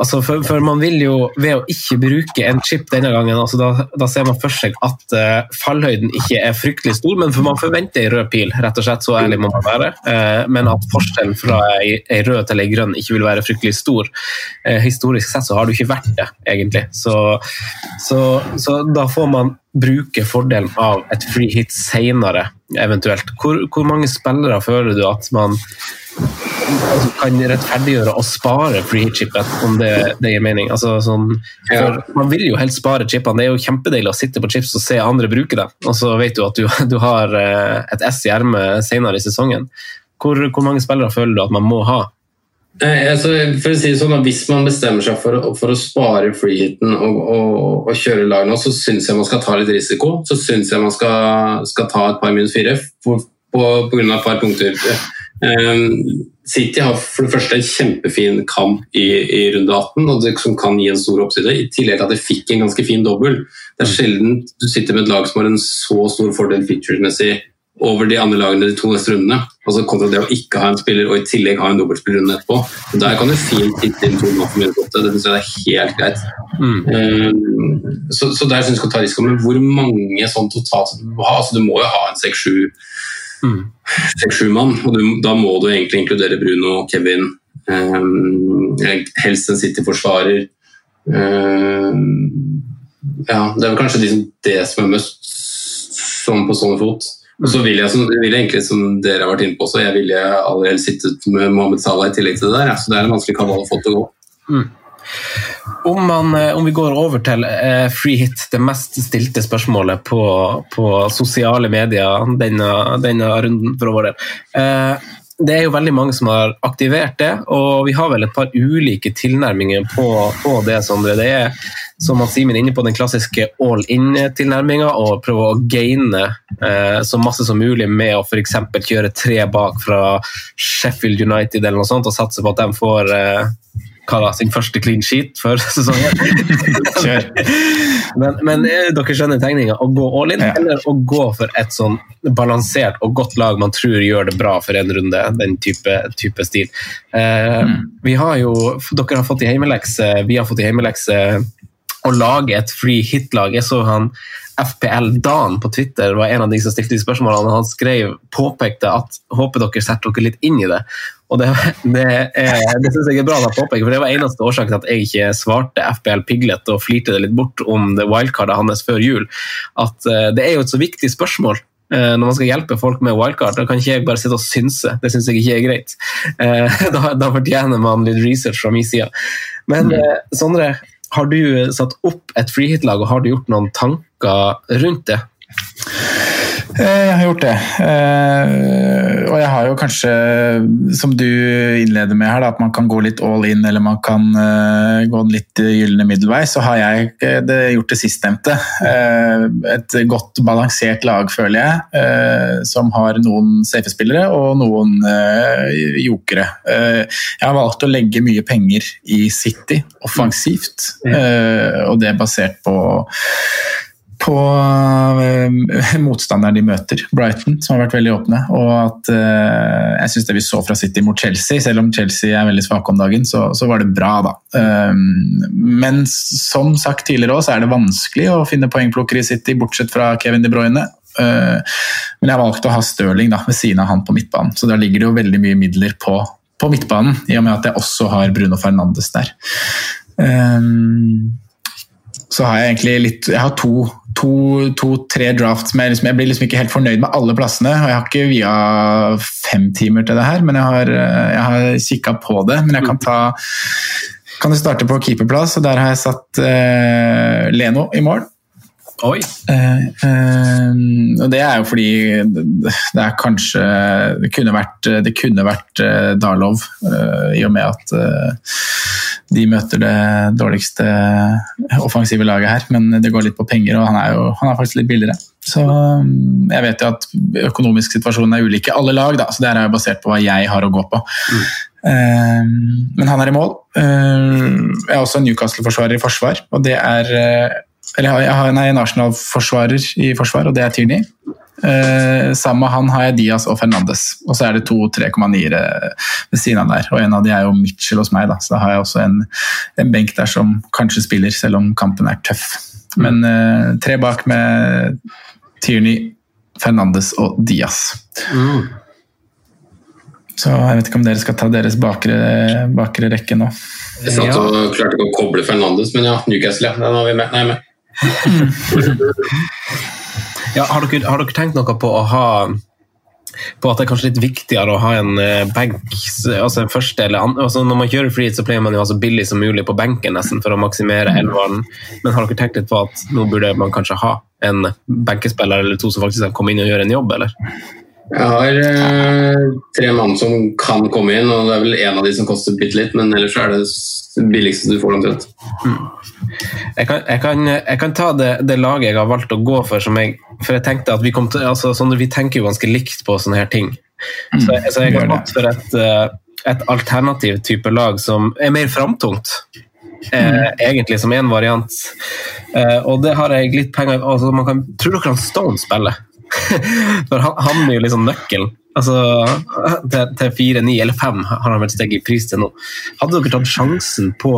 Altså for, for, man vil jo, ved å ikke bruke en chip denne gangen, altså da, da, ser man for seg at uh, fallhøyden ikke er fryktelig stor, men for man forventer en rød pil, rett og slett. Så ærlig må man være. Uh, men at forskjellen fra ei rød til ei grønn ikke vil være fryktelig stor. Uh, historisk sett så har det ikke vært det, egentlig. Så, så, så da får man bruke fordelen av et free hit senere, eventuelt. Hvor, hvor mange spillere føler du at man altså, kan rettferdiggjøre å spare free hit-chippet, om det, det, gir mening. Altså, sånn, man vil jo helst spare chipene. Det er jo kjempedeilig å sitte på chips og se andre bruke dem, og så vet du at du, du har eh, et S i ermet senere i sesongen. Hvor, hvor, mange spillere føler du at man må ha? Altså, for å si det sånn, Hvis man bestemmer seg for, for å spare freeheaten og, og, og, kjøre lag nå, så syns jeg man skal ta litt risiko. Så syns jeg man skal, skal ta et par minus fire av et par punkter. Ehm, City har for det første en kjempefin kamp i, i runde 18, og det, som kan gi en stor oppside. I tillegg til at det fikk en ganske fin dobbel. Det er sjelden du sitter med et lag som har en så stor fordel featuresmessig over de andre lagene de to neste rundene. Altså kontra det å ikke ha en spiller og i tillegg ha en dobbeltspillerrunde etterpå. Der kan du fint titte inn to minutter. Det syns jeg er helt greit. Mm. Um, så, så, der syns jeg skal ta risiko. Men hvor mange sånn totalt du må ha? Altså, du må jo ha en seks-sju seks-sju mm. mann. og du, Da må du egentlig inkludere Bruno og Kevin. Um, helst en City-forsvarer. Um, ja, det er vel kanskje de som, det som er mest sånn på sånn fot. Og så vil jeg, som, vil egentlig, som dere har vært inne på, så jeg ville aller helst sittet med Mohammed Salah i tillegg til det der. Ja. Så det er en vanskelig kabal å få til å gå. Mm. Om, man, eh, om, vi går over til eh, free hit, det mest stilte spørsmålet på, på sosiale medier denne, denne, runden for vår del. Eh, det er jo veldig mange som har aktivert det, og vi har vel et par ulike tilnærminger på, på det. Sondre. Det er som Simen er inne på, den klassiske all in-tilnærminga og prøve å gaine eh, så masse som mulig med å f.eks. kjøre tre bak fra Sheffield United eller noe sånt, og satse på at de får eh, da, sin første clean sheet før sesongen. men, men dere skjønner tegninga. Å gå all in, ja. eller å gå for et sånn balansert og godt lag man tror gjør det bra for en runde, den type, type stil. Eh, mm. vi har jo, Dere har fått i heimelekse, vi har fått i heimelekse å lage et free hit-lag. Jeg så han FPL Dan på Twitter var en av de som stilte de spørsmålene. Han skrev, påpekte at håper dere setter dere litt inn i det. Og Det, det, det synes jeg er bra å påpeke, for det var eneste årsaken til at jeg ikke svarte FPL Piglet og flirte det litt bort om det wildcardet hans før jul. At uh, Det er jo et så viktig spørsmål uh, når man skal hjelpe folk med wildcard. Da kan ikke jeg bare sitte og synse, det syns jeg ikke er greit. Uh, da, da, fortjener man litt research fra min side. Men Sondre, har du satt opp et freehit-lag, og har du gjort noen tanker rundt det? Eh, jeg har gjort det. Eh, og jeg har jo kanskje, som du innleder med her, at man kan gå litt all in eller man kan gå gå litt gylne middelvei, så har jeg gjort det sistnevnte. Et godt balansert lag, føler jeg, som har noen safe-spillere og noen jokere. Jeg har valgt å legge mye penger i City offensivt, og det er basert på på uh, motstanderen de møter, Brighton, som har vært veldig åpne. Og at eh, jeg syns det vi så fra City mot Chelsea, selv om Chelsea er veldig svake om dagen, så, så, var det bra, da. Um, men som sagt tidligere òg, så er det vanskelig å finne poengplukkere i City, bortsett fra Kevin De Bruyne. Uh, men jeg valgte å ha Stirling da, ved siden av han på midtbanen, så da ligger det jo veldig mye midler på, på midtbanen, i og med at jeg også har Bruno Fernandes der. Um, så har jeg egentlig litt Jeg har to to-tre to, drafts med liksom, Jeg blir liksom ikke helt fornøyd med alle plassene. og Jeg har ikke via fem timer til det her, men jeg har, jeg har kikka på det. Men jeg kan ta kan du starte på keeperplass, og der har jeg satt uh, Leno i mål. Oi. Uh, uh, og det er jo fordi det er kanskje Det kunne vært, det kunne vært Darlov, i og med at de møter det dårligste offensive laget her. Men det går litt på penger, og han er jo han er faktisk litt billigere. Så um, jeg vet jo at økonomisk situasjonen er ulik i alle lag, da, så det er jo basert på hva jeg har å gå på. Mm. Uh, men han er i mål. Uh, jeg er også en Newcastle-forsvarer i forsvar, og det er uh, Eller jeg har, nei, en Arsenal-forsvarer i forsvar, og det er Tierney. Uh, sammen med han har jeg Diaz og Fernandes, og så er det to 3,9-ere ved siden av der. Og en av de er jo Mitchell hos meg, da, så da har jeg også en, en benk der som kanskje spiller, selv om kampen er tøff. Men eh, tre bak med Tierney, Fernandes og Diaz. Mm. Så jeg vet ikke om dere skal ta deres bakre, bakre rekke nå. Jeg satt og klarte ikke å koble Fernandes, men ja, Newcastle, ja. Den har vi med. Nei, med. ja, har, dere, har dere tenkt noe på å ha på at det er kanskje litt viktigere å ha en eh, benk altså en første eller andre, altså Når man kjører free, så pleier man jo å ha så billig som mulig på benken nesten for å maksimere elveren. Men har dere tenkt litt på at nå burde man kanskje ha en benkespiller eller to som faktisk kan komme inn og gjøre en jobb, eller? Jeg har eh, tre mann som kan komme inn, og det er vel en av de som koster bitte litt, men ellers er det det billigste du får omtrent. Mm. Jeg, kan, jeg, kan, jeg kan ta det, det, laget jeg har valgt å gå for, jeg, for jeg tenkte at vi, kom til, altså, sånn, vi tenker jo ganske likt på sånne her ting. Mm. Så, så, jeg har gått for et, eh, et alternativ type lag som er mer framtungt. Eh, mm. egentlig som én variant. Eh, og det har jeg litt penger altså, man kan, Tror dere han Stone spiller? For han, han er jo liksom nøkkelen. Altså, til, til 4, 9 eller 5 har han vel steget i pris til nå. Hadde dere tatt sjansen på,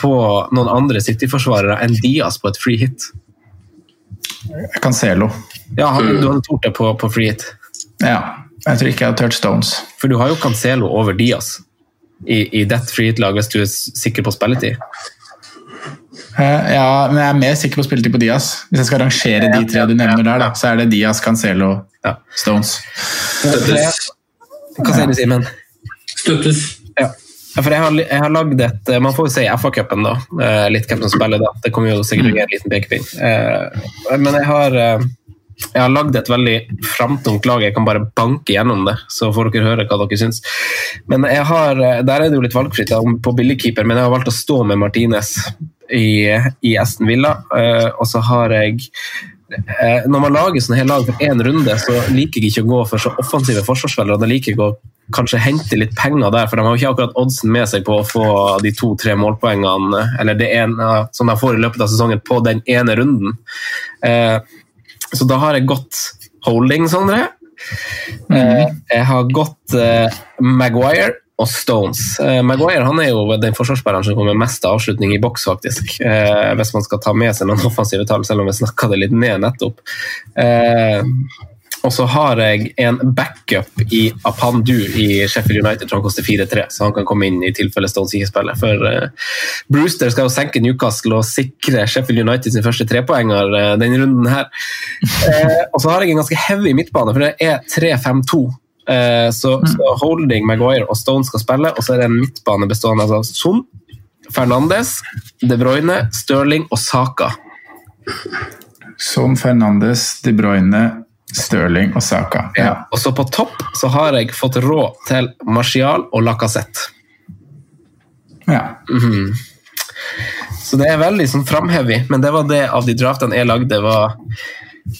på noen andre City-forsvarere enn Diaz på et free hit? Cancelo. Ja, han, du hadde tort det på, på free hit? Ja. Jeg tror ikke jeg hadde turt Stones. For du har jo Cancelo over Diaz i, i det free hit-laget hvis du er sikker på spilletid. Eh, ja, men jeg er mer sikker på spilletid på Diaz. Hvis jeg skal rangere de tre du nevner der, da, så er det Diaz, Cancelo, ja. Stones. Støttes. Hva sier du, Simen? Støttes. Ja. For jeg har, jeg har lagd et Man får jo si FA-cupen, da. Eh, litt hvem som spiller da. Det kommer jo sikkert til å gi en liten pekepinn. Eh, men jeg har jeg har lagd et veldig framtungt lag, jeg kan bare banke gjennom det. Så får dere høre hva dere syns. Men jeg har, Der er det jo litt valgfritt på billigkeeper, men jeg har valgt å stå med Martinez i, i Aston Villa. Uh, og så har jeg uh, Når man lager sånne hele lag for én runde, så liker jeg ikke å gå for så offensive forsvarsspillere. Da liker jeg å kanskje hente litt penger der, for de har jo ikke akkurat oddsen med seg på å få de to-tre målpoengene eller det ene som de får i løpet av sesongen på den ene runden. Uh, så da har jeg gått holding, Sondre. Mm. Jeg har gått Maguire og Stones. Eh, Maguire han er jo den forsvarsspilleren som kommer mest til avslutning i boks, faktisk. Eh, hvis man skal ta med seg noen offensive tall, selv om vi snakka det litt ned nettopp. Eh, og så har jeg en backup i Apandu i Sheffield United, han koster 4-3, så han kan komme inn i tilfelle Stones ikke spiller. For Brewster skal jo senke Newcastle og sikre Sheffield United sin første trepoenger denne runden her. og så har jeg en ganske heavy midtbane, for det er 3-5-2. Eh, så, mm. så, Holding, Maguire og Stone skal spille, og så er det en midtbane bestående av Son, Fernandes, De Bruyne, Stirling og Saka. Son, Fernandes, De Bruyne, Stirling og Saka. Ja. ja. Og så på topp så har jeg fått råd til Martial og Lacassette. Ja. Mm -hmm. Så det er veldig sånn framhevig, men det var det av de draftene jeg lagde, var,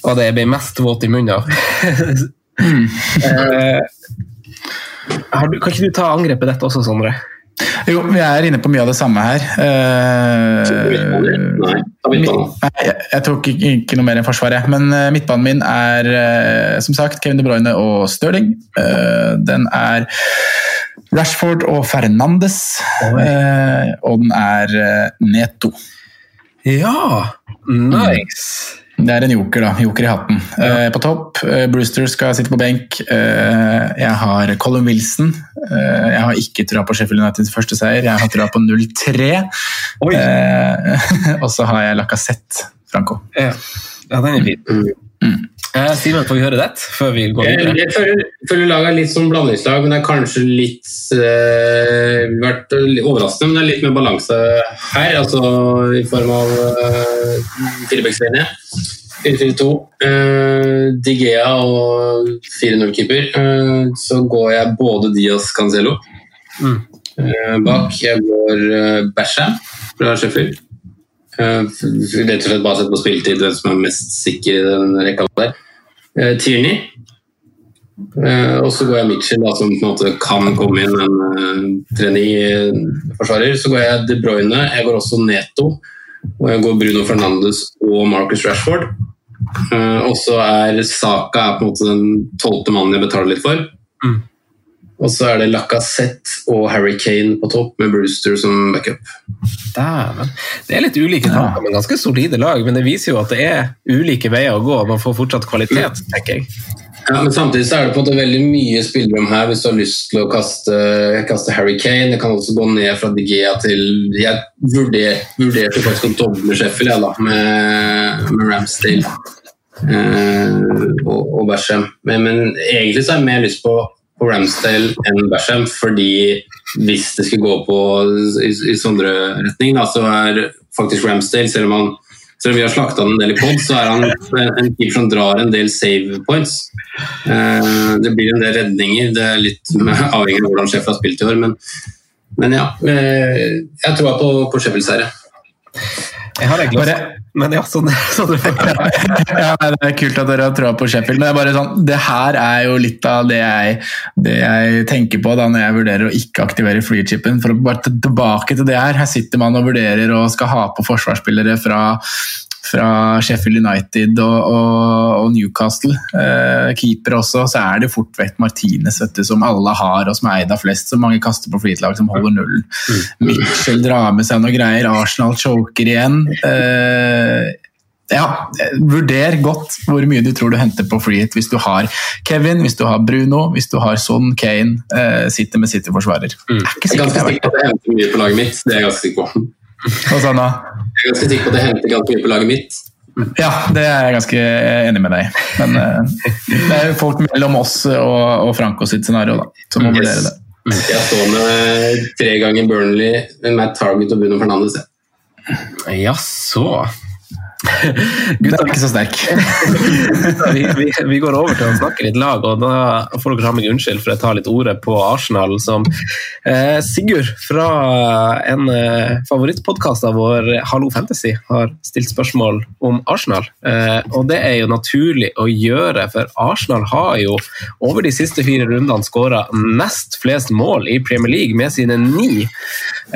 var det jeg ble mest våt i munnen av. Eh, du, kan ikke du ta angrepet dette også, Sondre? Jo, vi er inne på mye av det samme her. Uh, Nei, jeg, jeg tok ikke, ikke, noe mer enn forsvaret. Men uh, midtbanen min er uh, som sagt Kevin De Bruyne og Stirling. den er Rashford og Fernandes. og den er Neto. Ja, nice! Det er en joker, da. Joker i hatten. Ja. Eh, på topp, eh, Brewster skal sitte på benk. Eh, jeg har Colin Wilson. Eh, jeg har ikke trua på Sheffield Uniteds første seier. Jeg har trua på 0-3. Eh, og så har jeg Lacassette Franco. Ja. Ja, den er fin. Eh, Simen, får vi høre det før vi går videre? jeg føler, føler laget er litt som blandingslag, men det er kanskje litt eh, vært overraskende, men det er litt mer balanse her, altså i form av uh, firebackslinje. 4-4-2. Uh, Digea og 4-0-keeper. Eh, så går jeg både Diaz Cancelo Mm. eh, bak. Jeg går uh, Bæsja fra Sheffield. Rett og slett bare sett på spilletid hvem som er mest sikker i den rekka der. Uh, Tierney. Eh, og så går jeg Mitchell, da, som på en måte kan komme inn en uh, trening-forsvarer. Så går jeg De Bruyne, jeg går også Neto. Og jeg går Bruno Fernandes og Marcus Rashford. Eh, og så er Saka er på en måte den tolvte mannen jeg betaler litt for. Mm. Og så er det Lacassette og Harry Kane på topp, med Brewster som backup. Dæven. Det er litt ulike tanker, men ganske solide lag. Men det viser jo at det er ulike veier å gå. Man får fortsatt kvalitet, tenker jeg. Ja, men Samtidig så er det på en måte veldig mye spillerom her hvis du har lyst til å kaste, kaste Harry Kane. Det kan også gå ned fra Digea til Jeg vurder, vurderte faktisk å doble Sheffield jeg, da, med, med Ramsdale eh, og, og Basham. Men, men egentlig så har jeg mer lyst på, på Ramsdale enn Basham, fordi hvis det skulle gå på i, i sånne retning, da, så er faktisk Ramsdale, selv om han selv om vi har slakta han en del i pod, så er han en keeper som drar en del save points. Eh, Det blir en del redninger, det er litt avhengig av hvordan Sheffield har spilt i år. Men, men ja, eh, jeg tror på, på Sheffield serie. Jeg har egentlig også, men ja, sånn, sånn ja, Det er kult at dere har troa på Sheffield, men det er bare sånn, det her er jo litt av det jeg, det jeg tenker på da når jeg vurderer å ikke aktivere flychipen. For å bare tilbake til det her. Her sitter man og vurderer og skal ha på forsvarsspillere fra fra Sheffield United og, og, og Newcastle. Eh, keeper også, så er det fort vekk Martinez, vet du, som alle har, og som er eid av flest. Så mange kaster på flytlag som holder nullen. Mitchell drar med seg noe greier. Arsenal choker igjen. Eh, ja, Vurder godt hvor mye du tror du henter på freehit hvis du har Kevin, hvis du har Bruno, hvis du har Son, Kane, eh, sitter med City-forsvarer. Mm. Jeg er ganske sikker på at jeg henter mye på laget mitt. Det er jeg ganske sikker på. Hva sa han da? Jeg er ganske sikker på at det henter ganske mye på laget mitt. Ja, det er jeg ganske enig med deg i. Men uh, det er jo folk mellom oss og, og Franco sitt scenario da, som må vurdere det. Jeg står med tre ganger Burnley, Matt Target og Bruno Fernandes. Jaså. Gutta er ikke så sterk. vi, vi, vi, går over til å snakke litt lag, og da får dere ha meg unnskyld for jeg tar litt ordet på Arsenal. Som eh, Sigurd fra en eh, favorittpodkast av vår, Hallo Fantasy, har stilt spørsmål om Arsenal. Eh, og det er jo naturlig å gjøre, for Arsenal har jo over de siste fire rundene skåra nest flest mål i Premier League med sine ni.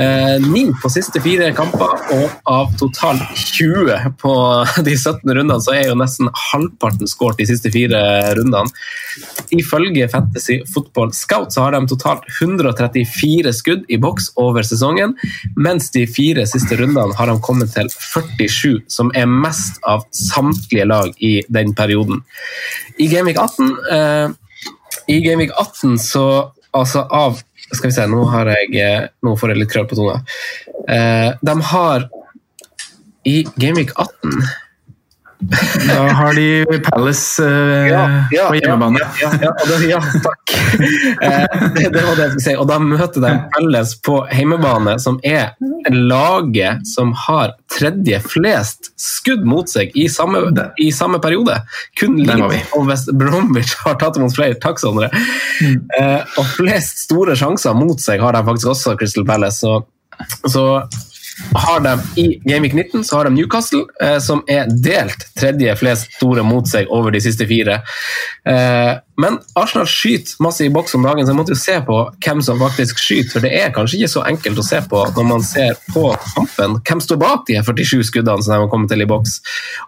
Eh, ni på siste fire kamper, og av totalt 20 på de 17 rundene, så er jo nesten halvparten skåret de siste fire rundene. Ifølge Fantasy Football Scout så har de totalt 134 skudd i boks over sesongen, mens de fire siste rundene har de kommet til 47, som er mest av samtlige lag i den perioden. I Gameweek 18, eh, i Gameweek 18 så altså av skal vi se, nå, har jeg, nå får jeg litt krøll på tunga. Eh, de har i Gameweek 18 Da har de Palace uh, ja, ja, på hjemmebane. Ja, det, ja, takk. Eh, det, det, var det jeg skulle si. Og da møter de Palace på hjemmebane, som er laget som har tredje flest skudd mot seg i samme, i samme periode. Kun Leeds og West Bromwich har tatt imot flere. Takk, Sondre. Mm. Eh, og flest store sjanser mot seg har de faktisk også, Crystal Palace. Så, så har de I Gameweek 19 så har de Newcastle, eh, som er delt tredje flest store mot seg over de siste fire. Eh, men Arsenal skyter masse i boks om dagen, så jeg måtte jo se på hvem som faktisk skyter. For det er kanskje ikke så enkelt å se på når man ser på kampen. Hvem står bak de 47 skuddene som de har kommet til i boks?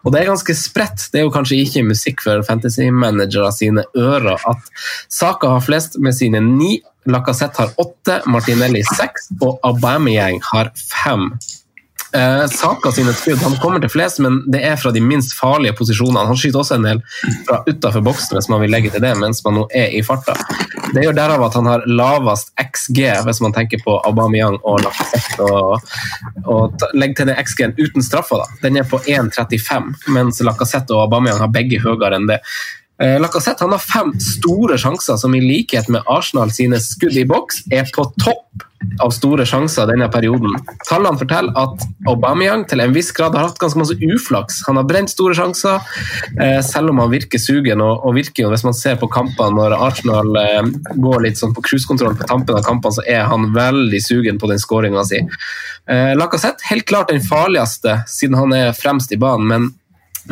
Og det er ganske spredt. Det er jo kanskje ikke musikk for fantasy-managere sine ører at Saka har flest med sine ni Lacassette har åtte, Martinelli seks og Aubameyang har fem. Eh, Saka sine skudd han kommer til flest, men det er fra de minst farlige posisjonene. Han skyter også en del fra utafor boksen hvis man vil legge til det mens man nå er i farta. Det gjør derav at han har lavest XG hvis man tenker på Aubameyang og Lacazette. Og, og legg til den XG-en uten straffer, da. Den er på 1,35, mens Lacazette og Aubameyang har begge høyere enn det. Eh, Lacazette han har fem store sjanser som i likhet med Arsenal sine skudd i boks er på topp av store sjanser denne perioden. Tallene forteller at Aubameyang til en viss grad har hatt ganske masse uflaks. Han har brent store sjanser, eh, selv om han virker sugen. Og, virker jo, Hvis man ser på kampene når Arsenal eh, går litt sånn på cruisekontroll på tampen av kampene, så er han veldig sugen på den skåringa si. Eh, Lacassette helt klart den farligste, siden han er fremst i banen. men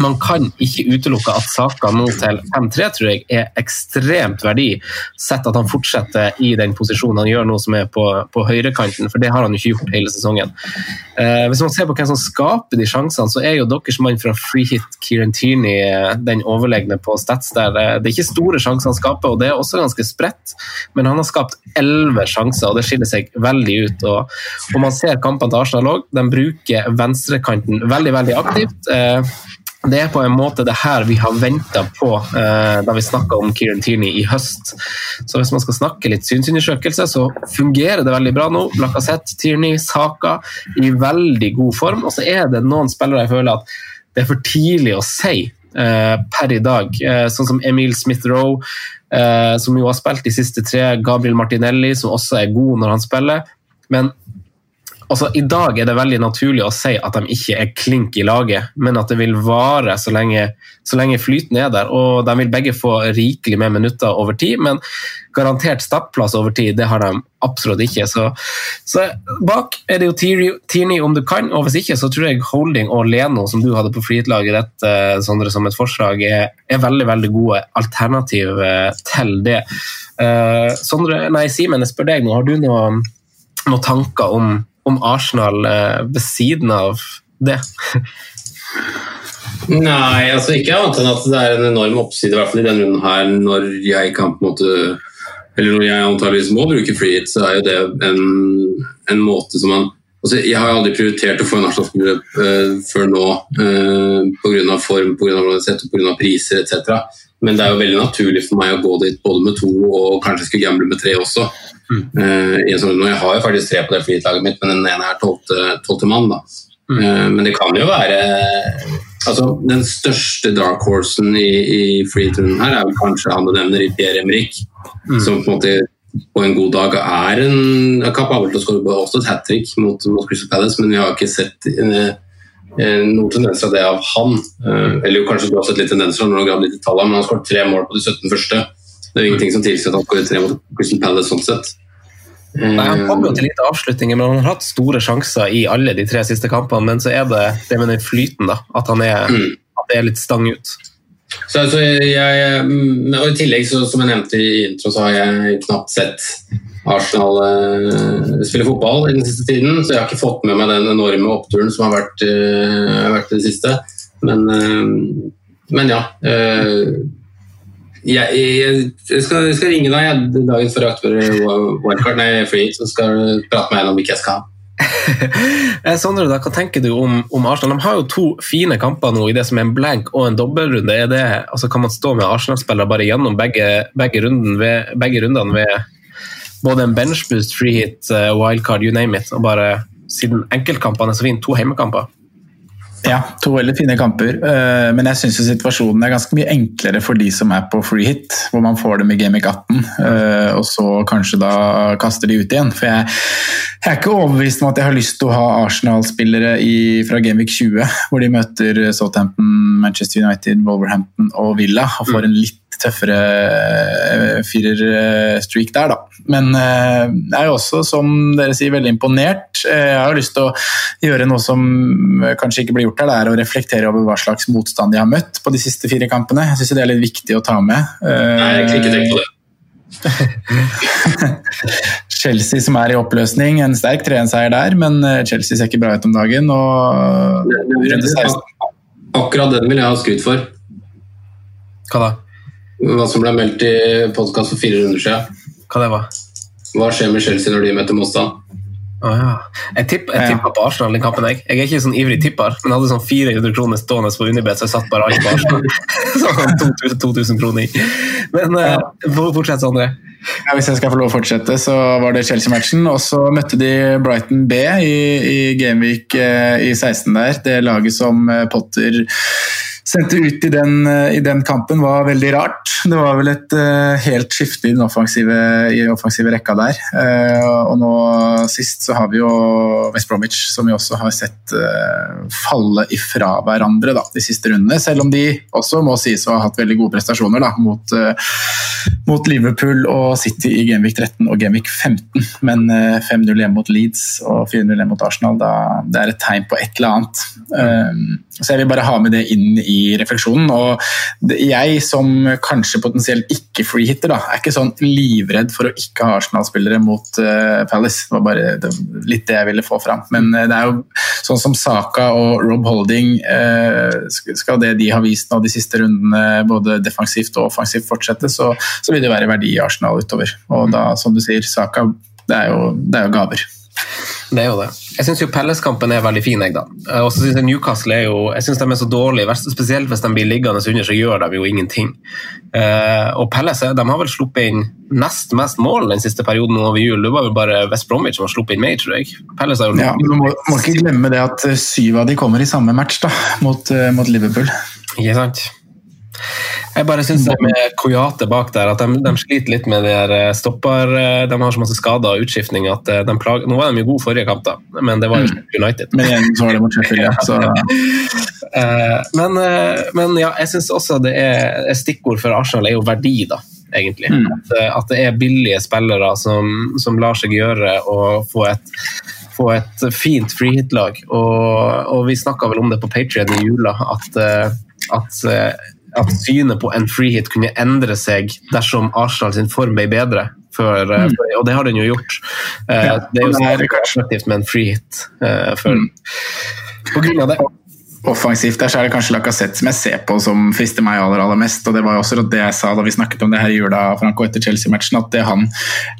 man kan ikke utelukke at Saka nå til 5-3 tror jeg er ekstremt verdi, sett at han fortsetter i den posisjonen han gjør nå, som er på, på høyrekanten, for det har han jo ikke gjort hele sesongen. Eh, hvis man ser på hvem som skaper de sjansene, så er jo deres mann fra freehit Kieran Tierney eh, den overlegne på Stats der. Eh, det er ikke store sjanser han skaper, og det er også ganske spredt, men han har skapt elleve sjanser, og det skiller seg veldig ut. Og, og man ser kampene til Arsenal òg, de bruker venstrekanten veldig, veldig aktivt. Eh, det er på en måte det her vi har venta på eh, da vi snakka om Kieran Tierney i høst. Så hvis man skal snakke litt synsundersøkelse, så fungerer det veldig bra nå. Lacassette, Tierney, Saka i veldig god form. Og så er det noen spillere jeg føler at det er for tidlig å si eh, per i dag. Eh, sånn som Emil Smith-Roe, eh, som jo har spilt de siste tre. Gabriel Martinelli, som også er god når han spiller. Men altså, I dag er det veldig naturlig å si at de ikke er klink i laget, men at det vil vare så lenge, så lenge flyten er der. og De vil begge få rikelig med minutter over tid, men garantert startplass over tid det har de absolutt ikke. Så, så bak er det jo Tierney om du kan, og hvis ikke så tror jeg Holding og Leno, som du hadde på flytlaget ditt, eh, Sondre, som et forslag, er, er, veldig veldig gode alternativ eh, til det. Uh, Sondre, nei, Simen, jeg spør deg nå, har du noen noen tanker om om Arsenal eh, ved siden av det? Nei, altså ikke annet enn at det er en enorm oppside, i hvert fall i denne runden her, når jeg kan på en måte Eller når jeg antageligvis må bruke free hit, så er jo det en, en måte som man altså Jeg har aldri prioritert å få en Arsenal-spiller uh, før nå uh, pga. form, pga. pga. priser etc. Men det er jo veldig naturlig for meg å gå dit både med to og kanskje skulle gamble med tre også. Mm. Uh, sånn, har jo faktisk tre på det flytlaget mitt, men den ene er tolvte mann. da. Mm. Uh, men det kan jo være altså Den største dark horsen i, i freetrunden her er vel kanskje han du nevner, i Pierre Emrik, mm. som på en måte på en god dag er en er kapabel til å skåre også et hat trick mot, mot, Crystal Palace, men vi har ikke sett uh, noen tendenser av det av han. eller jo, kanskje du har sett litt tendenser når han har litt i tallene, men han har skåret tre mål på de 17 første. Det er jo ingenting som tilsier at han skårer tre mot Crystal Palace sånn sett. Nei, Han kom jo til lite avslutninger, men han har hatt store sjanser i alle de tre siste kampene. Men så er det det med den flyten, da. At, han er, mm. at det er litt stang ut. Så, altså, jeg, og I tillegg, så, som jeg nevnte i intro, så har jeg knapt sett Arsenal uh, spille fotball i den siste tiden. Så jeg har ikke fått med meg den enorme oppturen som har vært, uh, vært det siste. Men, uh, men ja. Jeg, jeg, jeg, skal, jeg, skal, ringe deg dagen før jeg aktiverer wildcard, nei, free, så skal du prate med meg om hvilke jeg skal ha. Eh, Sondre, da, hva tenker du om, om, Arsenal? De har jo to fine kamper nå i det som er en blank og en dobbeltrunde. Er det, altså, kan man stå med Arsenal-spillere bare gjennom begge, begge, ved, begge, rundene ved både en benchboost, free hit, eh, wildcard, you name it, og bare siden enkeltkampene er så fine, to heimekamper? Ja, to veldig fine kamper. Eh, men jeg syns situasjonen er ganske mye enklere for de som er på free hit, hvor man får dem i Gamic 18, eh, og så kanskje da kaster de ut igjen. For jeg, jeg er ikke overbevist om at jeg har lyst til å ha Arsenal-spillere fra Gamic 20, hvor de møter Southampton, Manchester United, Wolverhampton og Villa, og får en litt tøffere eh, firerstreak der, da. Men jeg er jo også, som dere sier, veldig imponert. Jeg har lyst til å gjøre noe som kanskje ikke blir gjort her, det er å reflektere over hva slags motstand de har møtt på de siste fire kampene. Jeg syns det er litt viktig å ta med. Nei, jeg ikke tenke på det. Chelsea som er i oppløsning, en sterk 3-1-seier der, men eh, Chelsea ser ikke bra ut om dagen. og Akkurat den vil jeg ha skryt for. Hva da? Hva som ble meldt i podkast for fire runder siden. Hva det var? Hva skjer med Chelsea når de møter motstand? Ah, ja. Jeg, tipp, jeg tippa på Arsenal den kampen. Jeg. jeg er ikke sånn ivrig tipper, men hadde sånn 400 kroner stående på Unibet, så jeg satt bare alt på Arsenal. sånn 2000, 2000 kroner i. Men uh, fortsett, Sondre. Ja, hvis jeg skal få lov å fortsette, så var det Chelsea-matchen. Og så møtte de Brighton B i, i Gameweek eh, i 16 der. Det laget som eh, Potter sendte ut i den, i den, kampen, var veldig rart. Det var vel et uh, helt skifte i den offensive, i offensive rekka der. Uh, og nå sist så har vi jo West Bromwich, som vi også har sett uh, falle ifra hverandre da, de siste rundene. Selv om de også må sies å ha hatt veldig gode prestasjoner da, mot, mot Liverpool og City i Gameweek 13 og Gameweek 15. Men 5-0 hjemme mot Leeds og 4-0 hjemme mot Arsenal, da, det er et tegn på et eller annet. så jeg vil bare ha med det inn i i refleksjonen. Og jeg som kanskje potensielt ikke freehitter, da, er ikke sånn livredd for å ikke ha Arsenal-spillere mot uh, Palace. Det var bare det, litt det jeg ville få fram. Men uh, det er jo sånn som Saka og Rob Holding, uh, skal det de har vist nå de siste rundene, både defensivt og offensivt, fortsette, så, så vil det være verdi i Arsenal utover. Og da, som du sier, Saka, det er jo, det er jo gaver. Det er jo det. Jeg syns Pelles-kampen er veldig fin. Jeg da. Og så synes jeg Newcastle er jo, jeg synes de er så dårlige, spesielt hvis de blir liggende under, så gjør de jo ingenting. Uh, og Pelles de har vel sluppet inn nest mest mål den siste perioden over jul. Det var vel bare West Bromwich som har sluppet inn mer, tror jeg. Pelles har jo ja, Du må, må, ikke glemme det at syv av de kommer i samme match da, mot, uh, mot Liverpool. Ikke sant? Jeg bare syns det med Koyate bak der, at de, de, sliter litt med de der stopper eh, De har så masse skader og utskiftning at eh, de plager Nå var de jo gode forrige kamp, da, men det var jo mm. United. Men igjen så var det mot Sheffield, men, men, ja, jeg syns også det er stikkord for Arsenal er jo verdi, da. Egentlig. Mm. At, at, det er billige spillere som, som lar seg gjøre å få et få et fint freehit-lag. Og, og, vi snakka vel om det på Patrion i jula, at, at at synet på en freehit kunne endre seg dersom Arsenal sin form ble bedre. For, eh, mm. for, og det har den jo gjort. Eh, ja, det er jo særlig attraktivt med en freehit. Uh, mm. På grunn av det offensivt der, så er det kanskje Lacassette som jeg ser på som frister meg aller, aller mest. og Det var jo også det jeg sa da vi snakket om det her i jula Franco etter Chelsea-matchen, at det han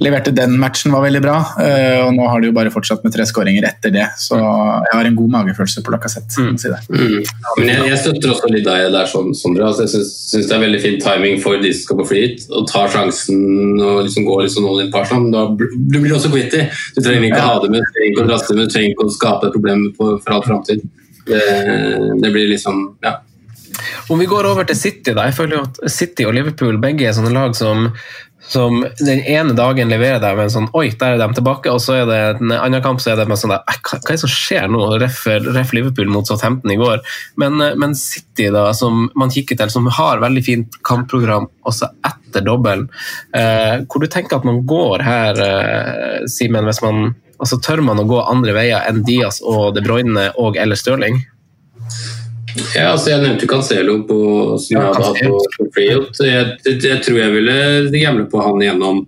leverte den matchen var veldig bra. Eh, og Nå har de jo bare fortsatt med tre skåringer etter det, så jeg har en god magefølelse på Lacassette. Mm. Si mm. Men jeg, jeg, støtter også litt deg der, Sondre. Altså, jeg syns det er veldig fin timing for de som skal på flyt og tar sjansen og liksom går liksom noen par sammen. sånn. Da du blir også quitty. Du trenger ikke ja. ha det med, du trenger ikke å draste med, du trenger ikke å skape et problem for all framtid. Det, blir liksom Ja. Om vi går over til City, da. Jeg føler jo at City og Liverpool begge er sånne lag som, som den ene dagen leverer deg med en sånn Oi, der er de tilbake. Og så er det en annen kamp så er det med sånn der, hva, er det som skjer nå? Ref, ref Liverpool mot Southampton i går. Men, men, City, da, som man kikker til, som har veldig fint kampprogram også etter dobbelen. Eh, hvor du tenker at man går her, eh, Simen, hvis man Altså, Tør man å gå andre veier enn Diaz og De Bruyne og eller Stirling? Ja, altså Jeg nevnte Cancelo på, som jeg hadde hatt på, på Freehold. Jeg, jeg, tror jeg ville gamble på han gjennom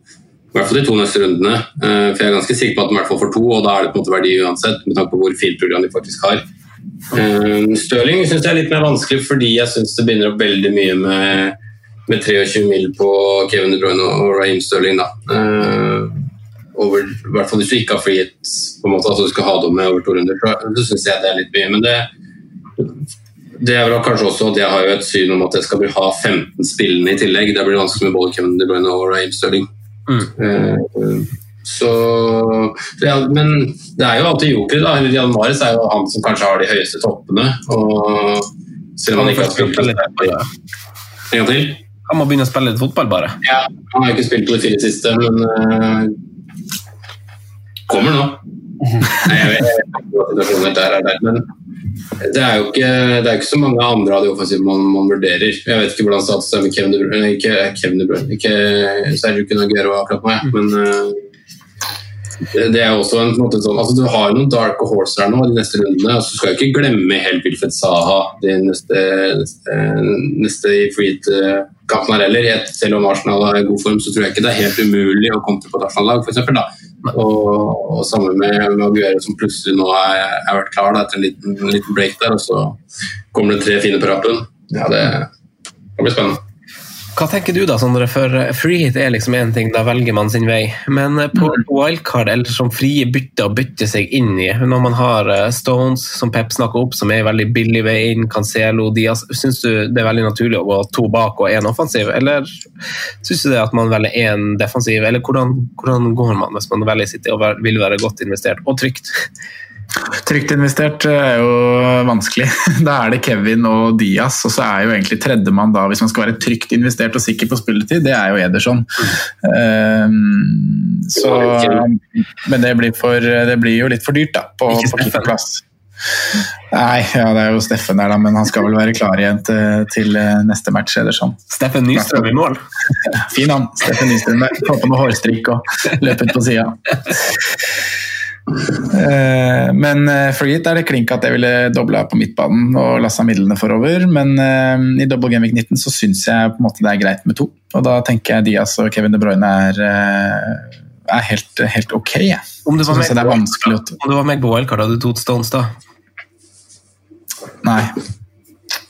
i hvert fall de to neste rundene. Uh, for Jeg er ganske sikker på at han i hvert fall får to, og da er det på en måte verdi uansett. med tanke på hvor fint program de faktisk har. Uh, Stirling syns jeg er litt mer vanskelig fordi jeg syns det binder opp veldig mye med, med 23 mil på Kevin De Bruyne og Raheem Stirling. da. Over, i hvert fall hvis du ikke har frihet på en måte, at du skal ha dem med over to runder, så syns jeg det er litt mye. Men det, det er vel kanskje også at jeg har jo et syn om at jeg skal ha 15 spillende i tillegg. Det blir vanskelig med både Kevin De Bruyne og Raheem Sterling. Mm. Uh, så ja, Men det er jo alltid joker. da, Jan Mares er jo han som kanskje har de høyeste toppene. og selv om han ikke har spilt En gang til? Han må begynne å spille litt fotball, bare. Ja, Han har ikke spilt på de fire siste, men uh, kommer nå. Nei, jeg vet ikke der er der, men det er jo ikke, det er ikke så mange andre av de offensive man, man vurderer. Jeg vet ikke hvordan status er med Kevin De Bruyne, ikke Kevin De Bruyne, ikke Sergio Cunagero akkurat nå, men uh, det er også en, en sånn, altså Du har noen dark horse her nå de neste rundene. Så skal ikke glemme helt Wilfred Saha de neste, neste, neste i freehit-kampen her heller. Selv om Arsenal er i god form, så tror jeg ikke det er helt umulig å komme til på et Arsenal-lag. Og, og sammen med Aguero, som plutselig nå er, er vært klar da, etter en liten, en liten, break der, og så kommer det tre fine på rappen. Ja, det, det blir spennende. Hva tenker du da, Sondre? For frihet er liksom én ting, da velger man sin vei. Men eh, på wildcard, eller som frie bytter å bytte seg inn i, når man har eh, Stones, som Pep snakker opp, som er en veldig billig vei inn, Cancelo, Diaz, syns du det er veldig naturlig å gå to bak og én offensiv, eller syns du det at man velger én defensiv, eller hvordan, hvordan går man hvis man velger sitt og vil være godt investert og trygt? Trygt investert er jo vanskelig. Da er det Kevin og Diaz, og så er jo egentlig tredjemann da, hvis man skal være trygt investert og sikker på spilletid, det er jo Ederson. Um, så, men det blir, for, det blir, jo litt for dyrt, da, på, på keeperplass. Nei, ja, det er jo Steffen der, da, men han skal vel være klar igjen til, til neste match. Ederson. Steffen Nystrøm i mål? Fin han. Steffen Nystrøm. Få på med hårstrikk og løpet på sida. Eh, men eh, for gitt er det klink at jeg ville dobla på midtbanen og lassa midlene forover. Men eh, i double game week 19 så syns jeg på en måte det er greit med to. Og da tenker jeg Diaz og Kevin De Bruyne er, er helt, helt, ok. Om du var med på wildcard, hadde du tatt Stones da? Nei.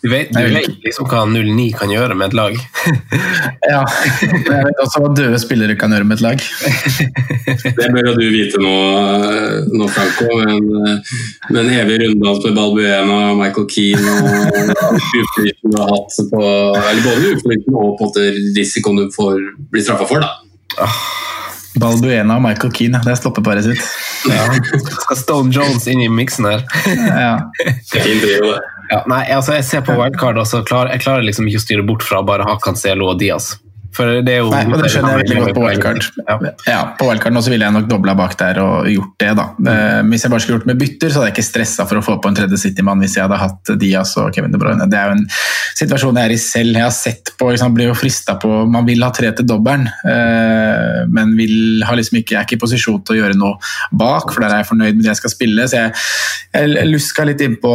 Du vet, du vet liksom hva 09 kan gjøre med et lag? ja, jeg vet også hva døde spillere kan gjøre med et lag. det bør jo du vite nå, nå Franco, men, men en evig runddans med Balbuena og Michael Keane og uflyten du har hatt på Eller både uflyten og på en risikoen du får bli straffa for, da. Ah. Balbuena og Michael Keane, det er stoppeparet sitt. Ja. Skal Stone Jones inn i miksen her? ja. Det er fint det. Ja, nei, altså jeg ser på wildcard, og så klarer jeg klarer liksom ikke å styre bort fra bare å ha Cancelo og Diaz. For det er jo Nei, og det skjønner jeg veldig godt på wildcard. Ja. ja, på wildcard nå så ville jeg nok dobla bak der og gjort det, da. Mm. Hvis jeg bare skulle gjort med bytter, så hadde jeg ikke stressa for å få på en tredje City-mann hvis jeg hadde hatt Diaz og Kevin De Bruyne. Det er jo en situasjon jeg er i selv. Jeg har sett på, liksom, blir jo frista på Man vil ha tre til dobbelen, eh, men vil, har liksom ikke, jeg er ikke i posisjon til å gjøre noe bak, for der er jeg fornøyd med det jeg skal spille. Så jeg, jeg luska litt inn på,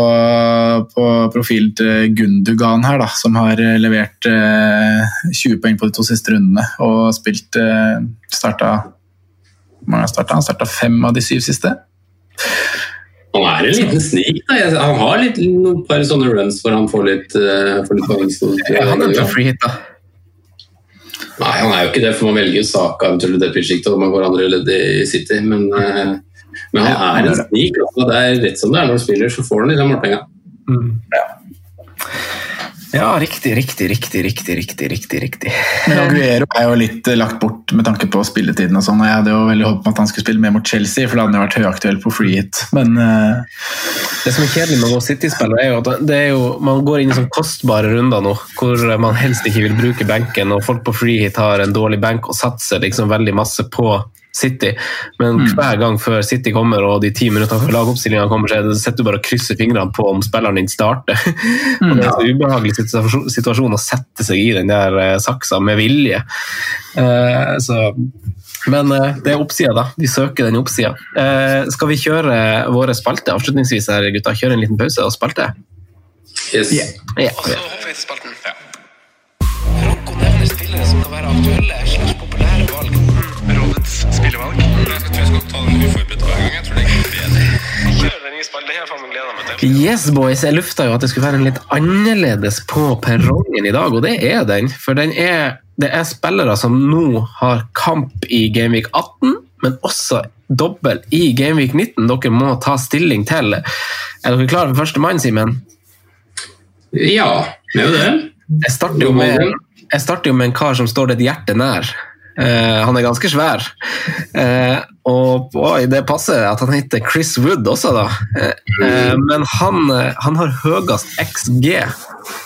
på profilen til Gundugan her, da, som har levert 20 poeng på de to siste rundene og spilt eh, starta starta? Han starta fem av de syv siste. Han er en liten snik. Da. Han har litt, noen par sånne runs hvor han får litt, uh, får litt poeng. Ja, han er free hit, da. Nei, han er jo ikke det, for man velger Saka eventuelt det prosjektet og man går andre ledd i City. Men, uh, men han er en snik. Altså. Det er rett som det er når han spiller, så får han litt målpenger. Mm. Ja. Ja, riktig, riktig, riktig, riktig, riktig, riktig, riktig. Men Aguero er jo litt lagt bort med tanke på spilletiden og sånn. og Jeg hadde jo veldig håpet at han skulle spille mer mot Chelsea, for da hadde han jo vært høyaktuell på free hit, men uh... Det som er kjedelig med å gå City-spiller, er jo at det er jo, man går inn i sånn kostbare runder nå, hvor man helst ikke vil bruke benken, og folk på free hit har en dårlig benk og satser liksom veldig masse på City. Men mm. hver gang før City kommer og de ti minuttene før lagoppstillinga kommer, så setter du bare og krysser fingrene på om spilleren din starter. Mm. og Det er en ubehagelig situasjon å sette seg i den der eh, saksa med vilje. Uh, så men uh, det er oppsida, da. Vi søker den oppsida. Uh, skal vi kjøre våre spalte avslutningsvis her, gutta? Kjøre en liten pause og spalte? Yes. Yeah. Yeah. Og så hopper vi til spalten. Ja. Franco nevner spillere som kan være aktuelle Kjør den nye spillet. Det har jeg faen meg gleda meg til. Yes, boys. Jeg lufta jo at det skulle være en litt annerledes på perrongen i dag, og det er den. For den er, det er spillere som nå har kamp i Gameweek 18, men også dobbel i Gameweek 19 dere må ta stilling til. Er dere klare for første mann, Simen? Ja, det er jo det. Jeg starter jo med, jeg starter jo med en kar som står ditt hjerte nær. Uh, han er ganske svær. Uh, og oi, det passer at han heter Chris Wood også, da. Uh, men han, han, har høyest XG,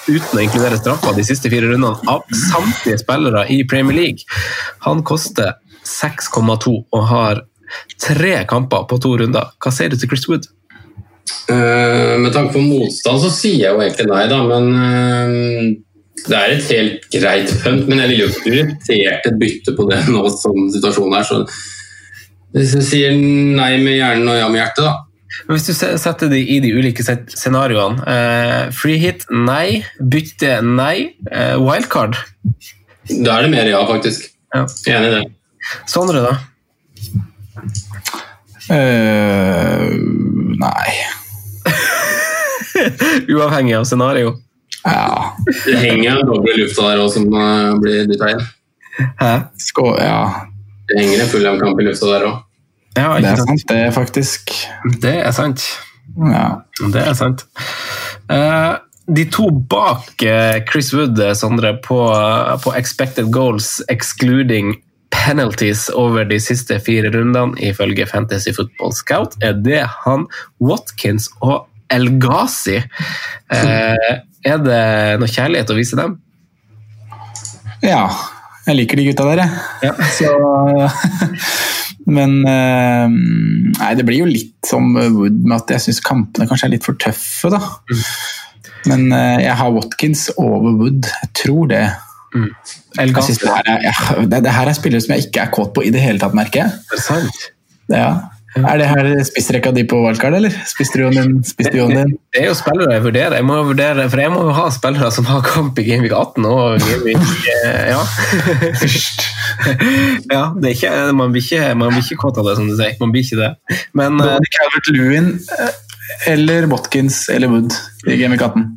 uten å inkludere straffa, de siste fire rundene av samtlige spillere i Premier League. Han koster 6,2 og har tre kamper på to runder. Hva sier du til Chris Wood? med tanke på motstand så sier jeg jo egentlig nei, da, men det er et helt greit punt, men jeg ville jo ikke prioritert et bytte på det nå som situasjonen er. Så hvis du sier nei med hjernen og ja med hjertet, da. Hvis du setter det i de ulike scenarioene eh, Free hit nei. Bytte nei. Eh, wildcard? Da er det mer ja, faktisk. Ja. Enig i det. Sondre, da? Uh, nei. Uavhengig av scenario? Ja. Det henger en doble i lufta der òg som uh, blir dytta inn. Hæ? Skå, ja. Det henger en Fulham-kamp i lufta der òg. Ja, Det er sant? sant, det, faktisk. Det er sant. Ja. Det er sant. Uh, de to bak eh, Chris Wood, eh, Sondre, på, på expected goals excluding penalties over de siste fire rundene, ifølge Fantasy Football Scout, er det han Watkins og El Ghazi. Eh, er det noe kjærlighet å vise dem? ja. Jeg liker de gutta der, jeg. Ja. Så, men eh, Nei, det blir jo litt som Wood med at jeg syns kampene kanskje er litt for tøffe, da. Men eh, jeg har Watkins over Wood. Jeg tror det. Mm. Jeg synes det, her er, jeg, det, det her er spillere som jeg ikke er kåt på i det hele tatt, merker jeg. er sant? Ja. Er det her spissrekka di på wildcard, eller? Spiste din? Spiste din? Det er jo spillere jeg vurderer. Jeg må vurdere, for jeg må jo ha spillere som har kamp i Gameweek 18 og Gameweek eh, Ja. ja det er ikke, man blir ikke, man blir ikke kåt av det, som du sier. Man blir ikke det. Men eh, Calvert Lewin eh, eller Watkins eller Wood i Gameweek 18.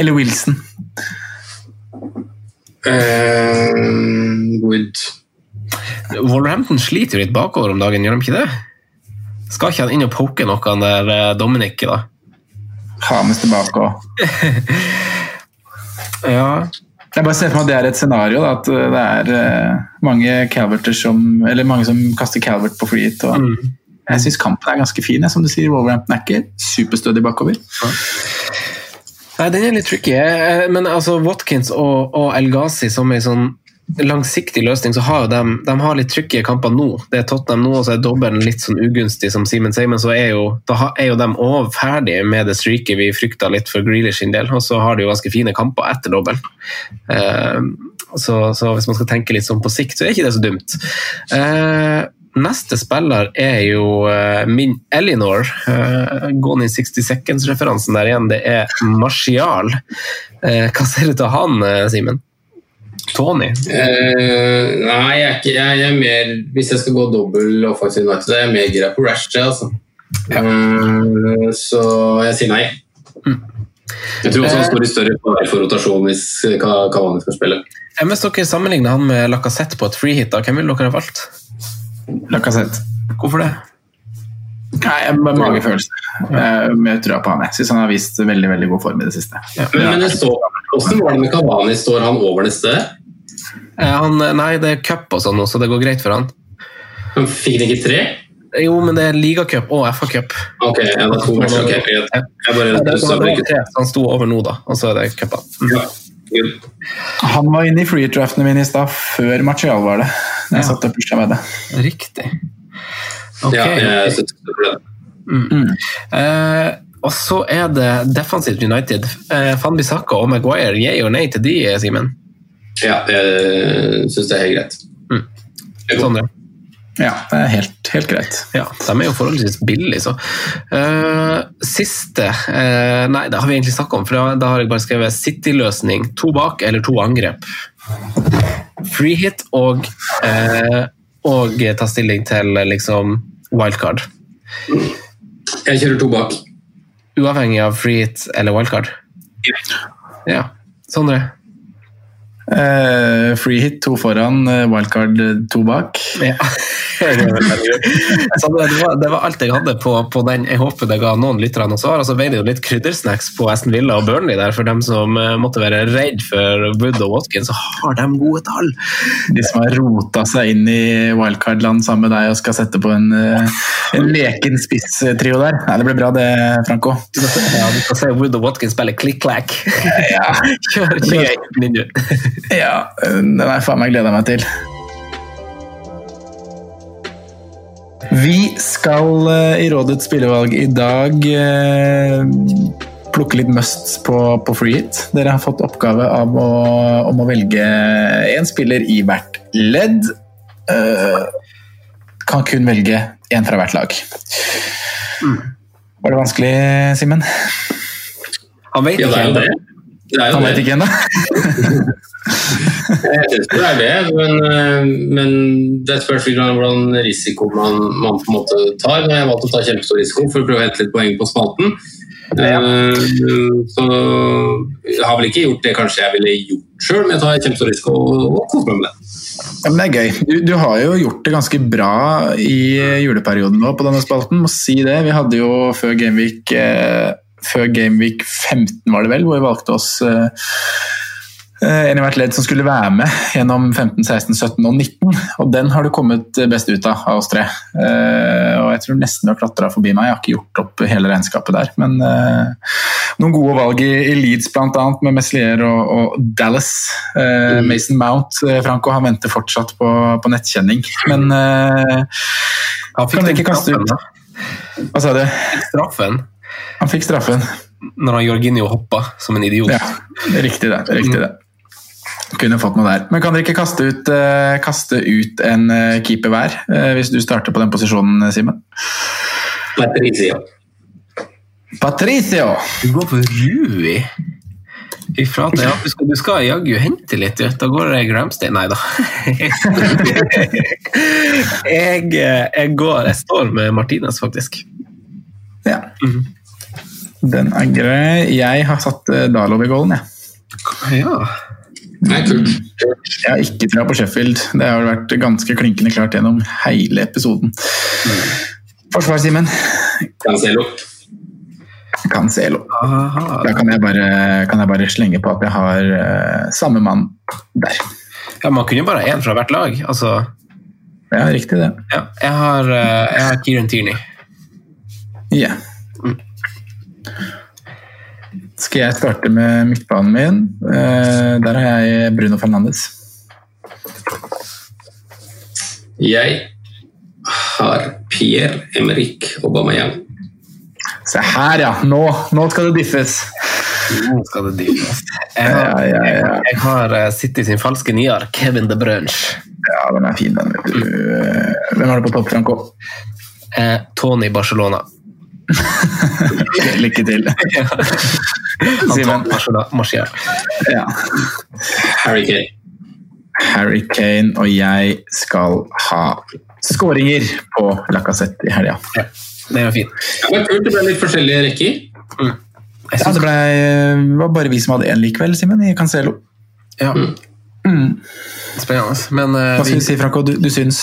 Eller Wilson. Uh, Wood. Wolverhampton sliter jo litt bakover om dagen, gjør de ikke det? Skal ikke han inn og poke noe, han der eh, Dominic, da? Hames tilbake òg. Ja. Jeg bare ser for meg at det er et scenario, da, at det er eh, mange Calverter som Eller mange som kaster Calvert på free hit. Og Jeg syns kampen er ganske fin, som du sier. Wolverhampton er ikke superstødig bakover. Nei, den er litt tricky. eh, Men altså, Watkins og, og El Ghazi som en sånn langsiktig løsning, så har jo de, de har litt trykkige kamper nå. Det er Tottenham nå, og så er dobbelen litt sånn ugunstig, som Simen sier, men så er jo, da er jo de òg ferdige med det streaket vi frykta litt for Grealish sin del, og så har de jo ganske fine kamper etter dobbelen. Så, så hvis man skal tenke litt sånn på sikt, så er ikke det så dumt. Eh, Neste spiller er jo eh, min Elinor. Gone in 60 Seconds-referansen der igjen, det er Martial. Eh, hva ser du til han, eh, Simen? Tony? Eh, nei, jeg er, ikke, jeg er mer Hvis jeg skal gå dobbel offensiv United, så er jeg mer gira på Rashtree, altså. Eh, så jeg sier nei. Jeg tror også han står i større fare for rotasjon hvis Kavani Cavani skal spille. Eh, Hvis dere sammenligner han med Lacassette på et freehit, hvem ville dere ha valgt? Lacassette. Hvorfor det? Nei, jeg bare magefølelse. Med jeg tror på han. Jeg syns han har vist veldig veldig god form i det siste. Men, men det står, hvordan var det med Kavani? Står han over neste? Eh, han, nei, det er cup og sånn så det går greit for han. Han fikk han ikke tre? Jo, men det er ligacup og FA-cup. Ok, ja, det er to matcher. ok, greit. Jeg bare Ja, det tre, så han sto over nå, da. Og så er det cupa. ja. Han var inne i free-draftene mine i stad, før Martial var det. Jeg Ja. satt og pusha med det. Riktig. Ok. Ja, jeg synes det er det. Eh, og så er det Defensive United. Eh, Van Bissaka og Maguire, yeah og nei til de, Simen? Ja, jeg syns det er helt greit. Mm. Sånn, ja. Ja, det er helt, helt greit. Ja, de er jo forholdsvis billige, så. Uh, siste uh, Nei, det har vi egentlig snakket om, for da, har jeg bare skrevet City-løsning. To bak eller to angrep. Free hit og, eh, og ta stilling til liksom wildcard. Jeg kjører to bak. Uavhengig av free hit eller wildcard. Ja. Sondre? Eh, free hit to foran, eh, wildcard eh, to bak. Ja. Det, var, det var alt jeg hadde på, på den. Jeg håper det ga noen lyttere noe svar. Og så ble det jo litt kryddersnacks på Aston Villa og Burnley der, for dem som måtte være redd for Wood og Watkins, så har de gode tall. De som har rota seg inn i wildcard-land sammen med deg og skal sette på en, en leken spisstrio der. Nei, det blir bra det, Franco. Ja, du skal se Wood og Watkins spille klikk-klakk. Ja, Kjør, kjør. Ja den har jeg faen meg gleda meg til. Vi skal eh, i rådets spillevalg i dag eh, plukke litt musts på, på free hit. Dere har fått oppgave av å, om å velge én spiller i hvert ledd. Uh, kan kun velge én fra hvert lag. Var det vanskelig, Simen? Han vet Ja, det er jo det. Det er jo Han det. vet ikke ennå. Jeg syns det er det, men, eh, men det er om hvordan risiko man, man på en måte tar. Jeg valgte å ta kjempestor risiko for å prøve å hente litt poeng på spalten. Ja. Så jeg har vel ikke gjort det kanskje jeg ville gjort sjøl, men jeg tar kjempestor risiko og koser meg med det. Ja, men det er gøy. Du, du, har jo gjort det ganske bra i juleperioden nå på denne spalten, må si det. Vi hadde jo før Gameweek, eh, før Gameweek 15 var det vel, hvor vi valgte oss eh, en i hvert ledd som skulle være med gjennom 15, 16, 17 og 19. Og den har du kommet best ut av av oss tre. Uh, og jeg tror nesten du har klatra forbi meg. Jeg har ikke gjort opp hele regnskapet der. Men uh, noen gode valg i, i Leeds bl.a. med Meslier og, og Dallas. Uh, Mason Mount, Franco, han venter fortsatt på, på nettkjenning. Men han fikk kan ikke kaste ut Hva sa du? Straffen. Han fikk straffen. Når han Jorginho hoppa som en idiot. Ja, riktig det. riktig det. Kunne fått noe der. Men kan dere ikke kaste ut, uh, kaste ut en uh, keeper hver, uh, hvis du starter på den posisjonen, Simen? Patricio. Patricio! Du går for Rui. Ifra at, ja, du skal, du skal jaggu hente litt, da går det Gramstein Nei da. jeg, jeg, går Jeg står med Martinez, faktisk. Ja. Mm -hmm. Den er grei. Jeg har satt Dalov i goalen, jeg. Ja. Nei, kult. Jeg har ikke trua på Sheffield. Det har vært ganske klinkende klart gjennom hele episoden. Forsvar, Simen? Cancelo. Cancelo. Da kan jeg, bare, kan jeg bare slenge på at jeg har uh, samme mann der. Ja, Man kunne jo bare ha én fra hvert lag. altså... Ja, riktig det. Ja, jeg har, uh, jeg har Kieran Tierney. Ja. Skal jeg starte med midtbanen min? Uh, der har jeg Bruno Fernandes. Jeg har Pierre Emerick Aubameyang. Se her, ja! Nå, nå skal det diffes. Nå skal det diffes. Jeg har, ja, ja, ja. Jeg, har uh, City sin falske nier, Kevin De Brunch. Ja, den er fin, den. Hvem har du på topp, Franco? Eh, Tony Barcelona. Lykke til. Simen. Ja. Harry Kane. Harry Kane og jeg skal ha skåringer på Lacassette i helga. Ja, det var fint. Det ble litt forskjellige rekker. Mm. Ja, det ble, var bare vi som hadde én likevel, Simen, i Cancelo. Ja. Mm. Spennende. Men uh, Hva syns du, Franco? Du, du syns?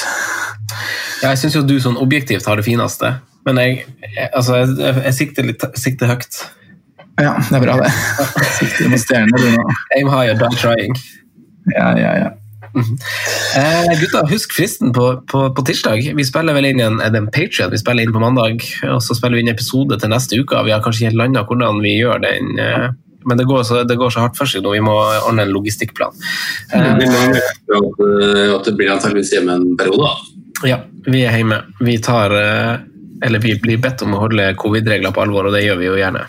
Ja, jeg syns jo du sånn objektivt har det fineste. Men jeg, jeg, altså, jeg, jeg sikter, litt, sikter høyt. Ja, det er bra, det. Sikter mot stjernene, du nå. Aim high or die trying. Ja, ja, ja. Mm -hmm. eh, gutta, husk fristen på, på, på, tirsdag. Vi spiller vel inn en, en Patriot, vi spiller inn på mandag. Og så spiller vi inn episode til neste uke. Vi har kanskje ikke landa hvordan vi gjør den. Eh, men det går, så, det går så hardt for seg nå, vi må ordne en logistikkplan. Eh, at det blir antakeligvis hjemme en periode, da. Ja, vi er hjemme. Vi tar eh, eller vi blir bedt om å holde covid-regler på alvor, og det gjør vi jo gjerne.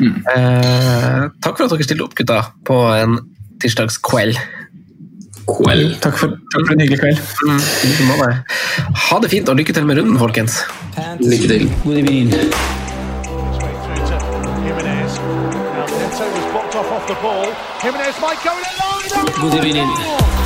Mm. Eh, takk for at dere stilte opp, gutta, på en tirsdagskveld. Kveld. Takk for, takk for en hyggelig kveld. Mm, ha det fint, og lykke til med runden, folkens. Lykke til. God evening. God evening.